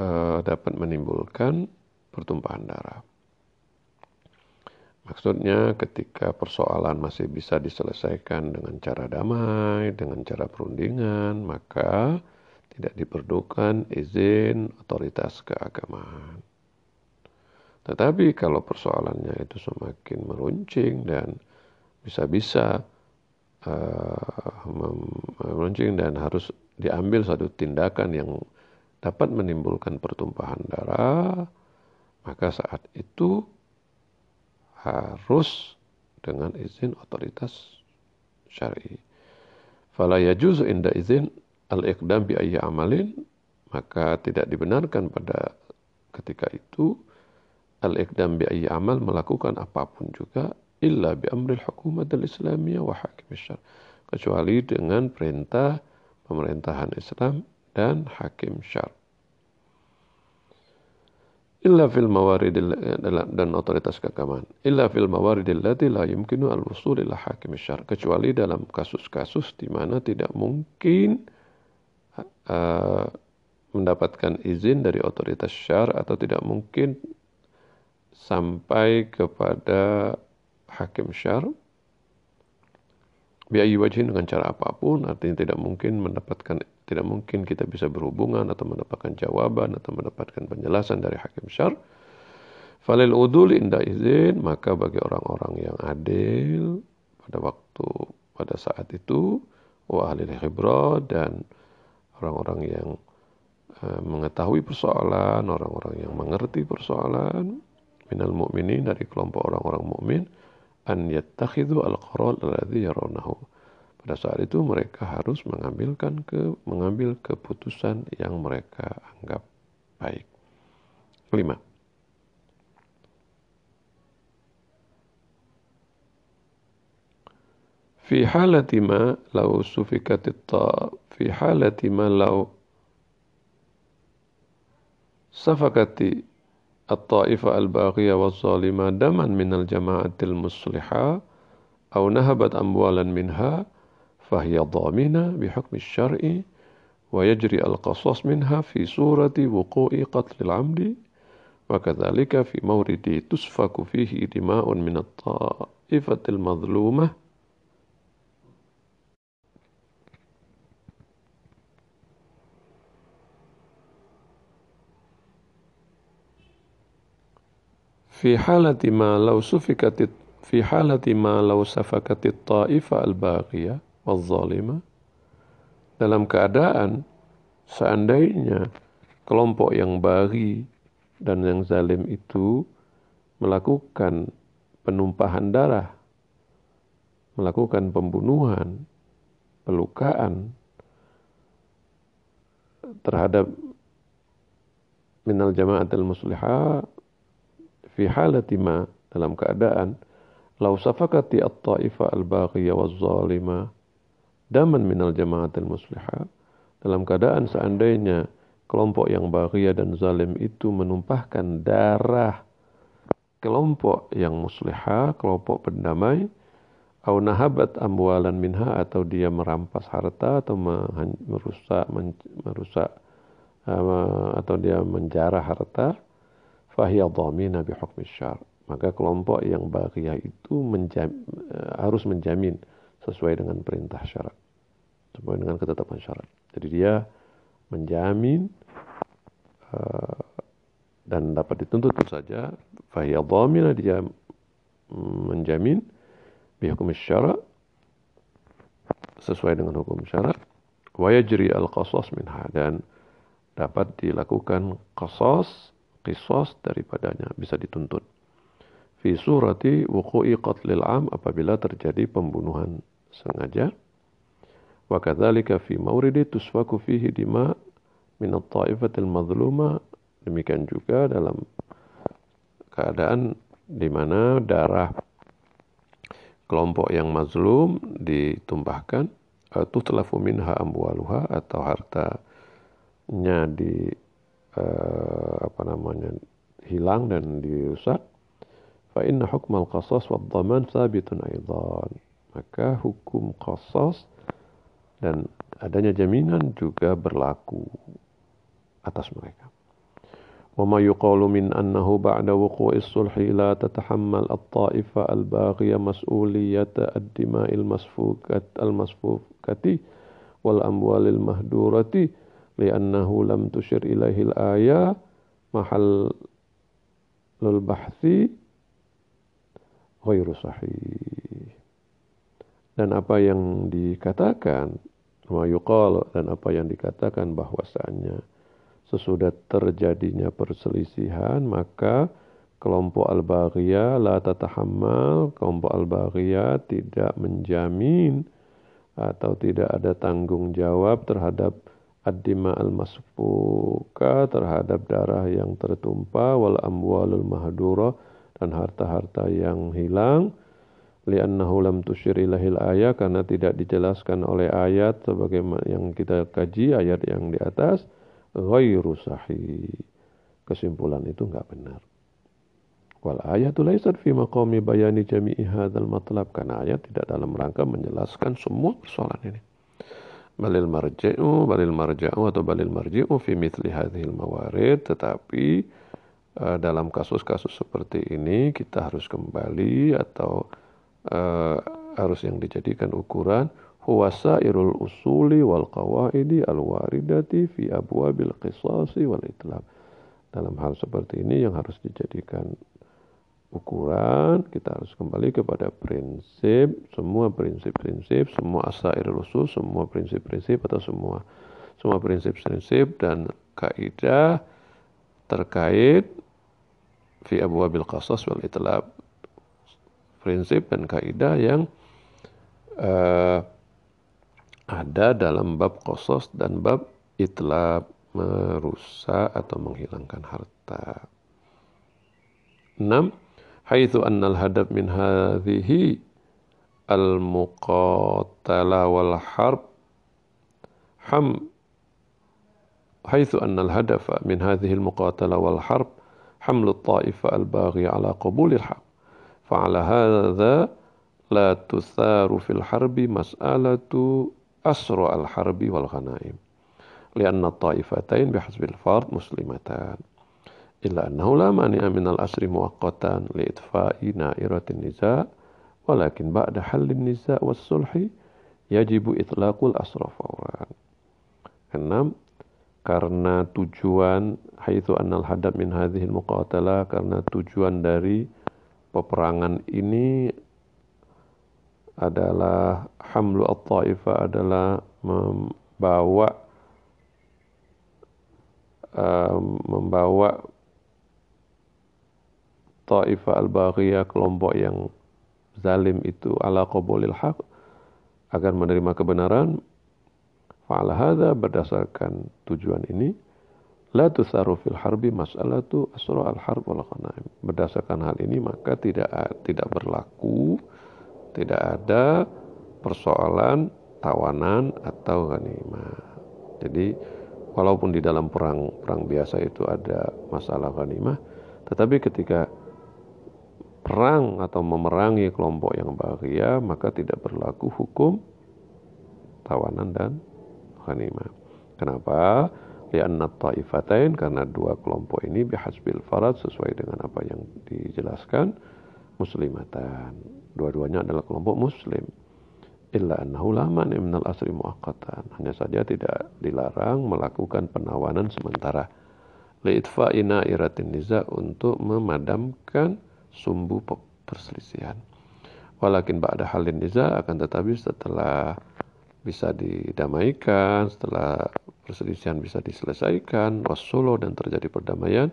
Speaker 1: uh, dapat menimbulkan pertumpahan darah. Maksudnya ketika persoalan masih bisa diselesaikan dengan cara damai, dengan cara perundingan, maka tidak diperlukan izin otoritas keagamaan. Tetapi kalau persoalannya itu semakin meruncing dan bisa-bisa uh, meruncing dan harus diambil satu tindakan yang dapat menimbulkan pertumpahan darah, maka saat itu harus dengan izin otoritas syar'i. Fala yajuzu inda izin al-iqdam bi ayyi amalin maka tidak dibenarkan pada ketika itu al-iqdam bi ayyi amal melakukan apa pun juga illa bi amril hukumat al-islamiyah wa hakim syar kecuali dengan perintah pemerintahan Islam dan hakim syar. Illa fil mawarid dan otoritas keagamaan. Illa fil mawarid allati la yumkinu al wusul ila hakim syar. Kecuali dalam kasus-kasus di mana tidak mungkin uh, mendapatkan izin dari otoritas syar atau tidak mungkin sampai kepada hakim syar biayi wajhin dengan cara apa pun artinya tidak mungkin mendapatkan tidak mungkin kita bisa berhubungan atau mendapatkan jawaban atau mendapatkan penjelasan dari hakim syar. Falil udul indah izin, maka bagi orang-orang yang adil pada waktu pada saat itu, wa ahli dan orang-orang yang uh, mengetahui persoalan, orang-orang yang mengerti persoalan, minal mu'minin dari kelompok orang-orang mukmin an yattakhidhu al-qarar alladhi yarawnahu. Pada saat itu mereka harus mengambilkan ke mengambil keputusan yang mereka anggap baik. Kelima. Fi halati ma law sufikat ta fi halati ma law safakati الطائفة الباغية والظالمة دما من الجماعة المصلحة أو نهبت أموالا منها فهي ضامنة بحكم الشرع ويجري القصاص منها في صورة وقوع قتل العمد وكذلك في مورد تسفك فيه دماء من الطائفة المظلومة. fi halati ma law sufikatit fi halati ma law safakatit ta'ifa al-baqiyah wal-zalimah dalam keadaan seandainya kelompok yang bari dan yang zalim itu melakukan penumpahan darah, melakukan pembunuhan, pelukaan terhadap minal jamaatil muslihah fi halati ma dalam keadaan lau safakati at-ta'ifa al-baghiyah waz-zalimah daman minal jamaatil musliha dalam keadaan seandainya kelompok yang bahagia dan zalim itu menumpahkan darah kelompok yang musliha, kelompok pendamai, au nahabat amwalan minha atau dia merampas harta atau merusak merusak atau dia menjarah harta, fahiya dhamina bi hukmi syar. Maka kelompok yang bahagia itu menjam, harus menjamin sesuai dengan perintah syarat. Sesuai dengan ketetapan syarat. Jadi dia menjamin uh, dan dapat dituntut tentu saja fahiyya dhamina dia menjamin bihukum syarat sesuai dengan hukum syarat wa yajri al qasas minha dan dapat dilakukan qasas qisas daripadanya bisa dituntut fi surati wuqu'i qatlil am apabila terjadi pembunuhan sengaja. Wa kadzalika fi mauridi tusfaku fihi dima min at-ta'ifatil madhluma. Demikian juga dalam keadaan di mana darah kelompok yang mazlum ditumpahkan tutlafu minha amwaluha atau hartanya di uh, apa namanya hilang dan dirusak fa inna hukmal qasas wa dhaman sabitun aidan maka hukum qasas dan adanya jaminan juga berlaku atas mereka وما يقال من أنه بعد وقوع الصلح لا تتحمل الطائفة الباغية مسؤولية الدماء المسفوكة المسفوكة والأموال المهدورة li'annahu lam tusyir ilaihil mahal lul bahthi ghairu sahih. Dan apa yang dikatakan wa yuqal dan apa yang dikatakan bahwasanya sesudah terjadinya perselisihan maka kelompok al-baghiyah la tatahammal kelompok al-baghiyah tidak menjamin atau tidak ada tanggung jawab terhadap ad-dima al-masfuka terhadap darah yang tertumpah wal amwalul mahdura dan harta-harta yang hilang. Li'annahu lam tusyir ilahil ayat karena tidak dijelaskan oleh ayat sebagaimana yang kita kaji ayat yang di atas ghairu sahih. Kesimpulan itu enggak benar. Wal ayatu laysat fi maqami bayani jami'i hadzal matlab karena ayat tidak dalam rangka menjelaskan semua persoalan ini balil marji'u balil marja'u atau balil marji'u fi mithli hadhil mawarid tetapi uh, dalam kasus-kasus seperti ini kita harus kembali atau uh, harus yang dijadikan ukuran huwasairul usuli wal qawaidi al waridati fi abwabil qisasi wal itlab. Dalam hal seperti ini yang harus dijadikan ukuran, kita harus kembali kepada prinsip, semua prinsip-prinsip, semua asairul usul, semua prinsip-prinsip atau semua semua prinsip-prinsip dan kaidah terkait fi abwabil qasas wal itlab prinsip dan kaidah yang uh, ada dalam bab qasas dan bab itlab merusak atau menghilangkan harta. 6. Annal hadab min hadhihi al-muqatala wal harb ham حيث أن الهدف من هذه المقاتلة والحرب حمل الطائفة الباغية على قبول الحق. فعلى هذا لا تثار في الحرب مسألة أسرع الحرب والغنائم لأن الطائفتين بحسب الفرد مسلمتان. illa annahu la mani'a minal asri muwaqqatan li itfa'i na'iratin niza' walakin ba'da halin niza' was sulhi yajibu itlaqul asraf awran. Enam, karena tujuan haitsu annal hadab min hadhil muqatalah karena tujuan dari peperangan ini adalah hamlu at-ta'ifa adalah membawa um, membawa ta'ifa al-baghiyah kelompok yang zalim itu ala qabulil haq agar menerima kebenaran Fa'ala hadha berdasarkan tujuan ini la tusaru fil harbi mas'alatu asra al harb wal ghanaim. Berdasarkan hal ini maka tidak tidak berlaku tidak ada persoalan tawanan atau ghanimah. Jadi walaupun di dalam perang perang biasa itu ada masalah ghanimah, tetapi ketika perang atau memerangi kelompok yang bahagia maka tidak berlaku hukum tawanan dan ghanimah. Kenapa? Lianna ta'ifatain karena dua kelompok ini bihasbil farad sesuai dengan apa yang dijelaskan muslimatan. Dua-duanya adalah kelompok muslim. Illa annahu la mani minal asri muaqqatan. Hanya saja tidak dilarang melakukan penawanan sementara. Li'itfa'i iratin niza untuk memadamkan sumbu perselisihan. Walakin ba'da halin niza akan tetapi setelah bisa didamaikan, setelah perselisihan bisa diselesaikan, wasolo dan terjadi perdamaian,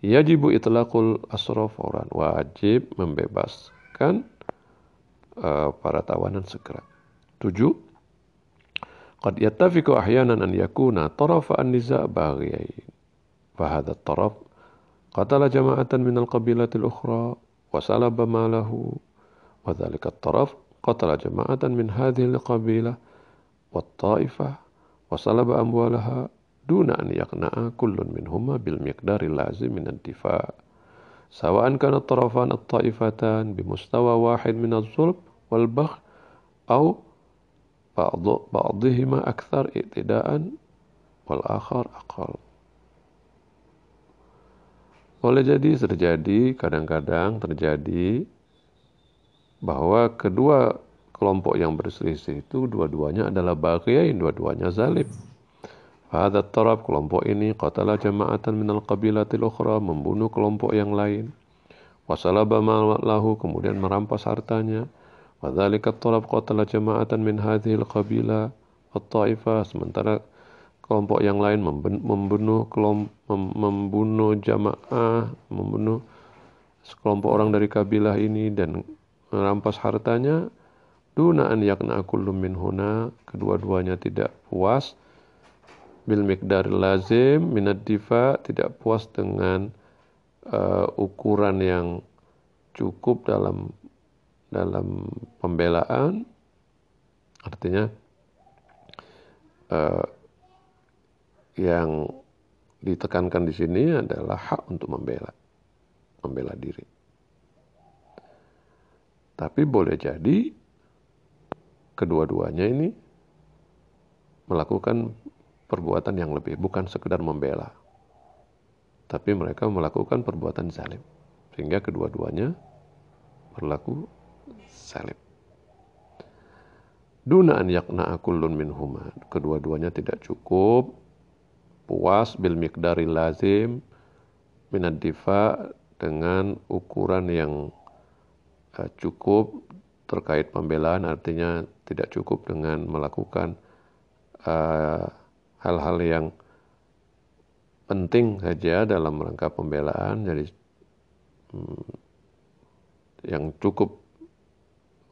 Speaker 1: yajibu itlaqul asraf orang wajib membebaskan uh, para tawanan segera. Tujuh, qad yattafiqu ahyanan an yakuna tarafa an-niza' baghiyain. Taraf qatala min al-qabilatil ukhra wa salaba malahu wa dhalika taraf qatala jama'atan min hadhihi al-qabilah والطائفة وصلب أموالها دون أن يقنع كل منهما بالمقدار اللازم من الدفاع. سواء كان الطرفان الطائفتان بمستوى واحد من الظلم والبغي أو بعض بعضهما أكثر اعتداء والآخر أقل. Boleh jadi terjadi, kadang-kadang terjadi bahwa kedua kelompok yang berselisih itu dua-duanya adalah bagian, dua-duanya zalim. Hadha taraf kelompok ini qatala jama'atan minal qabilatil ukhra membunuh kelompok yang lain. Wasalaba lahu kemudian merampas hartanya. Wadzalika taraf qatala jama'atan min hadhil qabila at-taifah sementara kelompok yang lain membunuh membunuh jamaah, membunuh sekelompok orang dari kabilah ini dan merampas hartanya. Duna an yakna kullum min huna kedua-duanya tidak puas. Bil miqdar lazim minad difa tidak puas dengan uh, ukuran yang cukup dalam dalam pembelaan. Artinya uh, yang ditekankan di sini adalah hak untuk membela, membela diri. Tapi boleh jadi kedua-duanya ini melakukan perbuatan yang lebih, bukan sekedar membela. Tapi mereka melakukan perbuatan zalim. Sehingga kedua-duanya berlaku zalim. Duna an yakna kullun minhuma. Kedua-duanya tidak cukup puas bil miqdari lazim minad difa dengan ukuran yang uh, cukup terkait pembelaan artinya tidak cukup dengan melakukan eh, hal-hal uh, yang penting saja dalam rangka pembelaan. Jadi hmm, yang cukup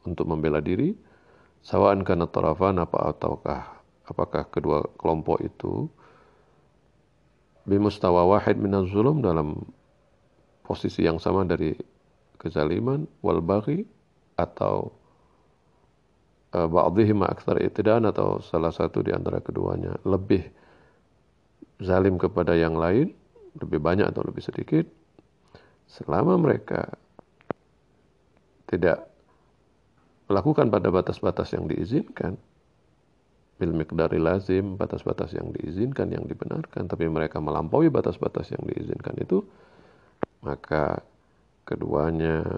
Speaker 1: untuk membela diri sawaan karena tarafan apa ataukah apakah kedua kelompok itu bimustawa wahid minaz zulum dalam posisi yang sama dari kezaliman wal baghi atau uh, ba'dihima aktsar i'tidan atau salah satu di antara keduanya. Lebih zalim kepada yang lain lebih banyak atau lebih sedikit selama mereka tidak melakukan pada batas-batas yang diizinkan bil miqdari lazim, batas-batas yang diizinkan, yang dibenarkan, tapi mereka melampaui batas-batas yang diizinkan itu, maka keduanya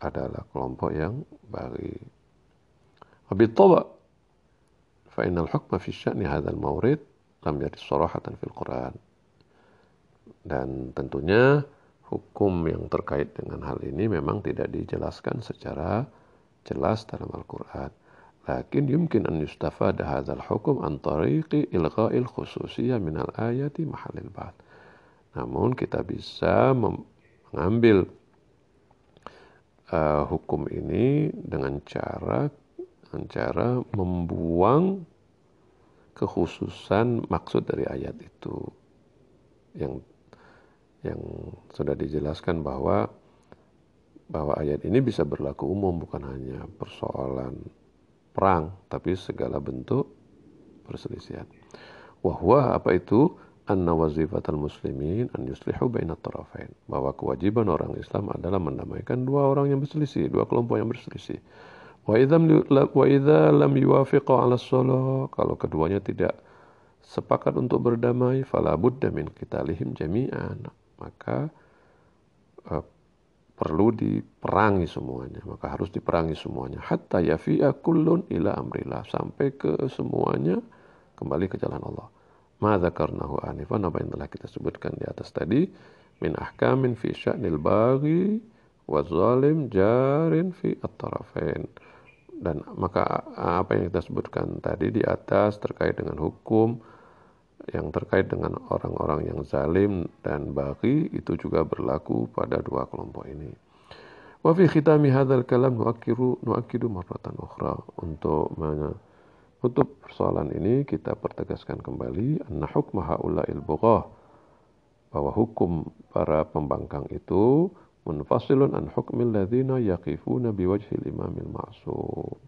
Speaker 1: adalah kelompok yang bagi. Wabitaba, fa innal hukma fi sya'ni hadzal mawrid lam yarid sarahatan fil Quran. Dan tentunya hukum yang terkait dengan hal ini memang tidak dijelaskan secara jelas dalam Al-Quran. Lakin yumkin an yustafada hadzal hukum an tariqi ilgha'il khususiyah minal ayati mahallil ba'd. Namun kita bisa mengambil uh, hukum ini dengan cara dengan cara membuang kekhususan maksud dari ayat itu yang yang sudah dijelaskan bahwa bahwa ayat ini bisa berlaku umum bukan hanya persoalan perang, tapi segala bentuk perselisihan. Wahwa apa itu? Anna wazifatal muslimin an yuslihu baina tarafain. Bahwa kewajiban orang Islam adalah mendamaikan dua orang yang berselisih, dua kelompok yang berselisih. Wa idza lam yuwafiqa 'ala shalah, kalau keduanya tidak sepakat untuk berdamai, fala budda min qitalihim jami'an. Maka uh, perlu diperangi semuanya maka harus diperangi semuanya. Hatta yafi'a kullun ila amrillah sampai ke semuanya kembali ke jalan Allah. Ma dzakarnahu anifan apa yang telah kita sebutkan di atas tadi min ahkamin fi sya'nil baghi wa zalim jarin fi at-tarafain. Dan maka apa yang kita sebutkan tadi di atas terkait dengan hukum yang terkait dengan orang-orang yang zalim dan bagi itu juga berlaku pada dua kelompok ini. Wa fi khitami hadzal kalam nuakkiru nuakkidu marratan ukhra untuk menutup persoalan ini kita pertegaskan kembali anna hukma haula'il bughah bahwa hukum para pembangkang itu munfasilun an hukmil ladzina yaqifuna biwajhil imamil ma'sum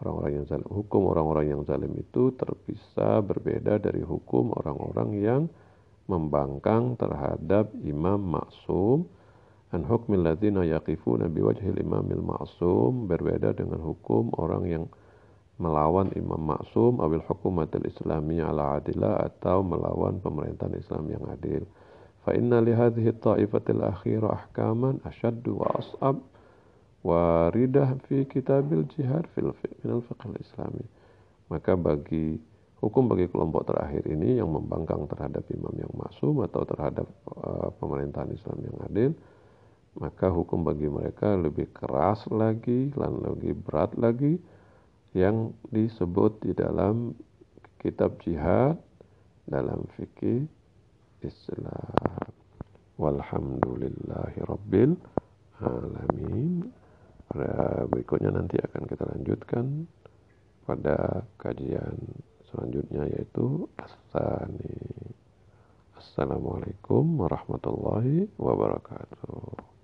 Speaker 1: orang-orang yang zalim. Hukum orang-orang yang zalim itu terpisah berbeda dari hukum orang-orang yang membangkang terhadap imam maksum an hukmil ladzina yaqifuna biwajhil imamil ma'sum berbeda dengan hukum orang yang melawan imam maksum awil hukumatil islamiyah ala adillah atau melawan pemerintahan Islam yang adil. Fa inna li hadhihi ta'ifatil akhirah ahkaman asyaddu wa as'ab waridah fi kitabil jihad fil fiqh islami. Maka bagi hukum bagi kelompok terakhir ini yang membangkang terhadap imam yang masum atau terhadap uh, pemerintahan Islam yang adil, maka hukum bagi mereka lebih keras lagi dan lebih berat lagi yang disebut di dalam kitab jihad dalam fikih Islam. Walhamdulillahi rabbil alamin. Pada berikutnya nanti akan kita lanjutkan pada kajian selanjutnya yaitu Asani. Assalamualaikum warahmatullahi wabarakatuh.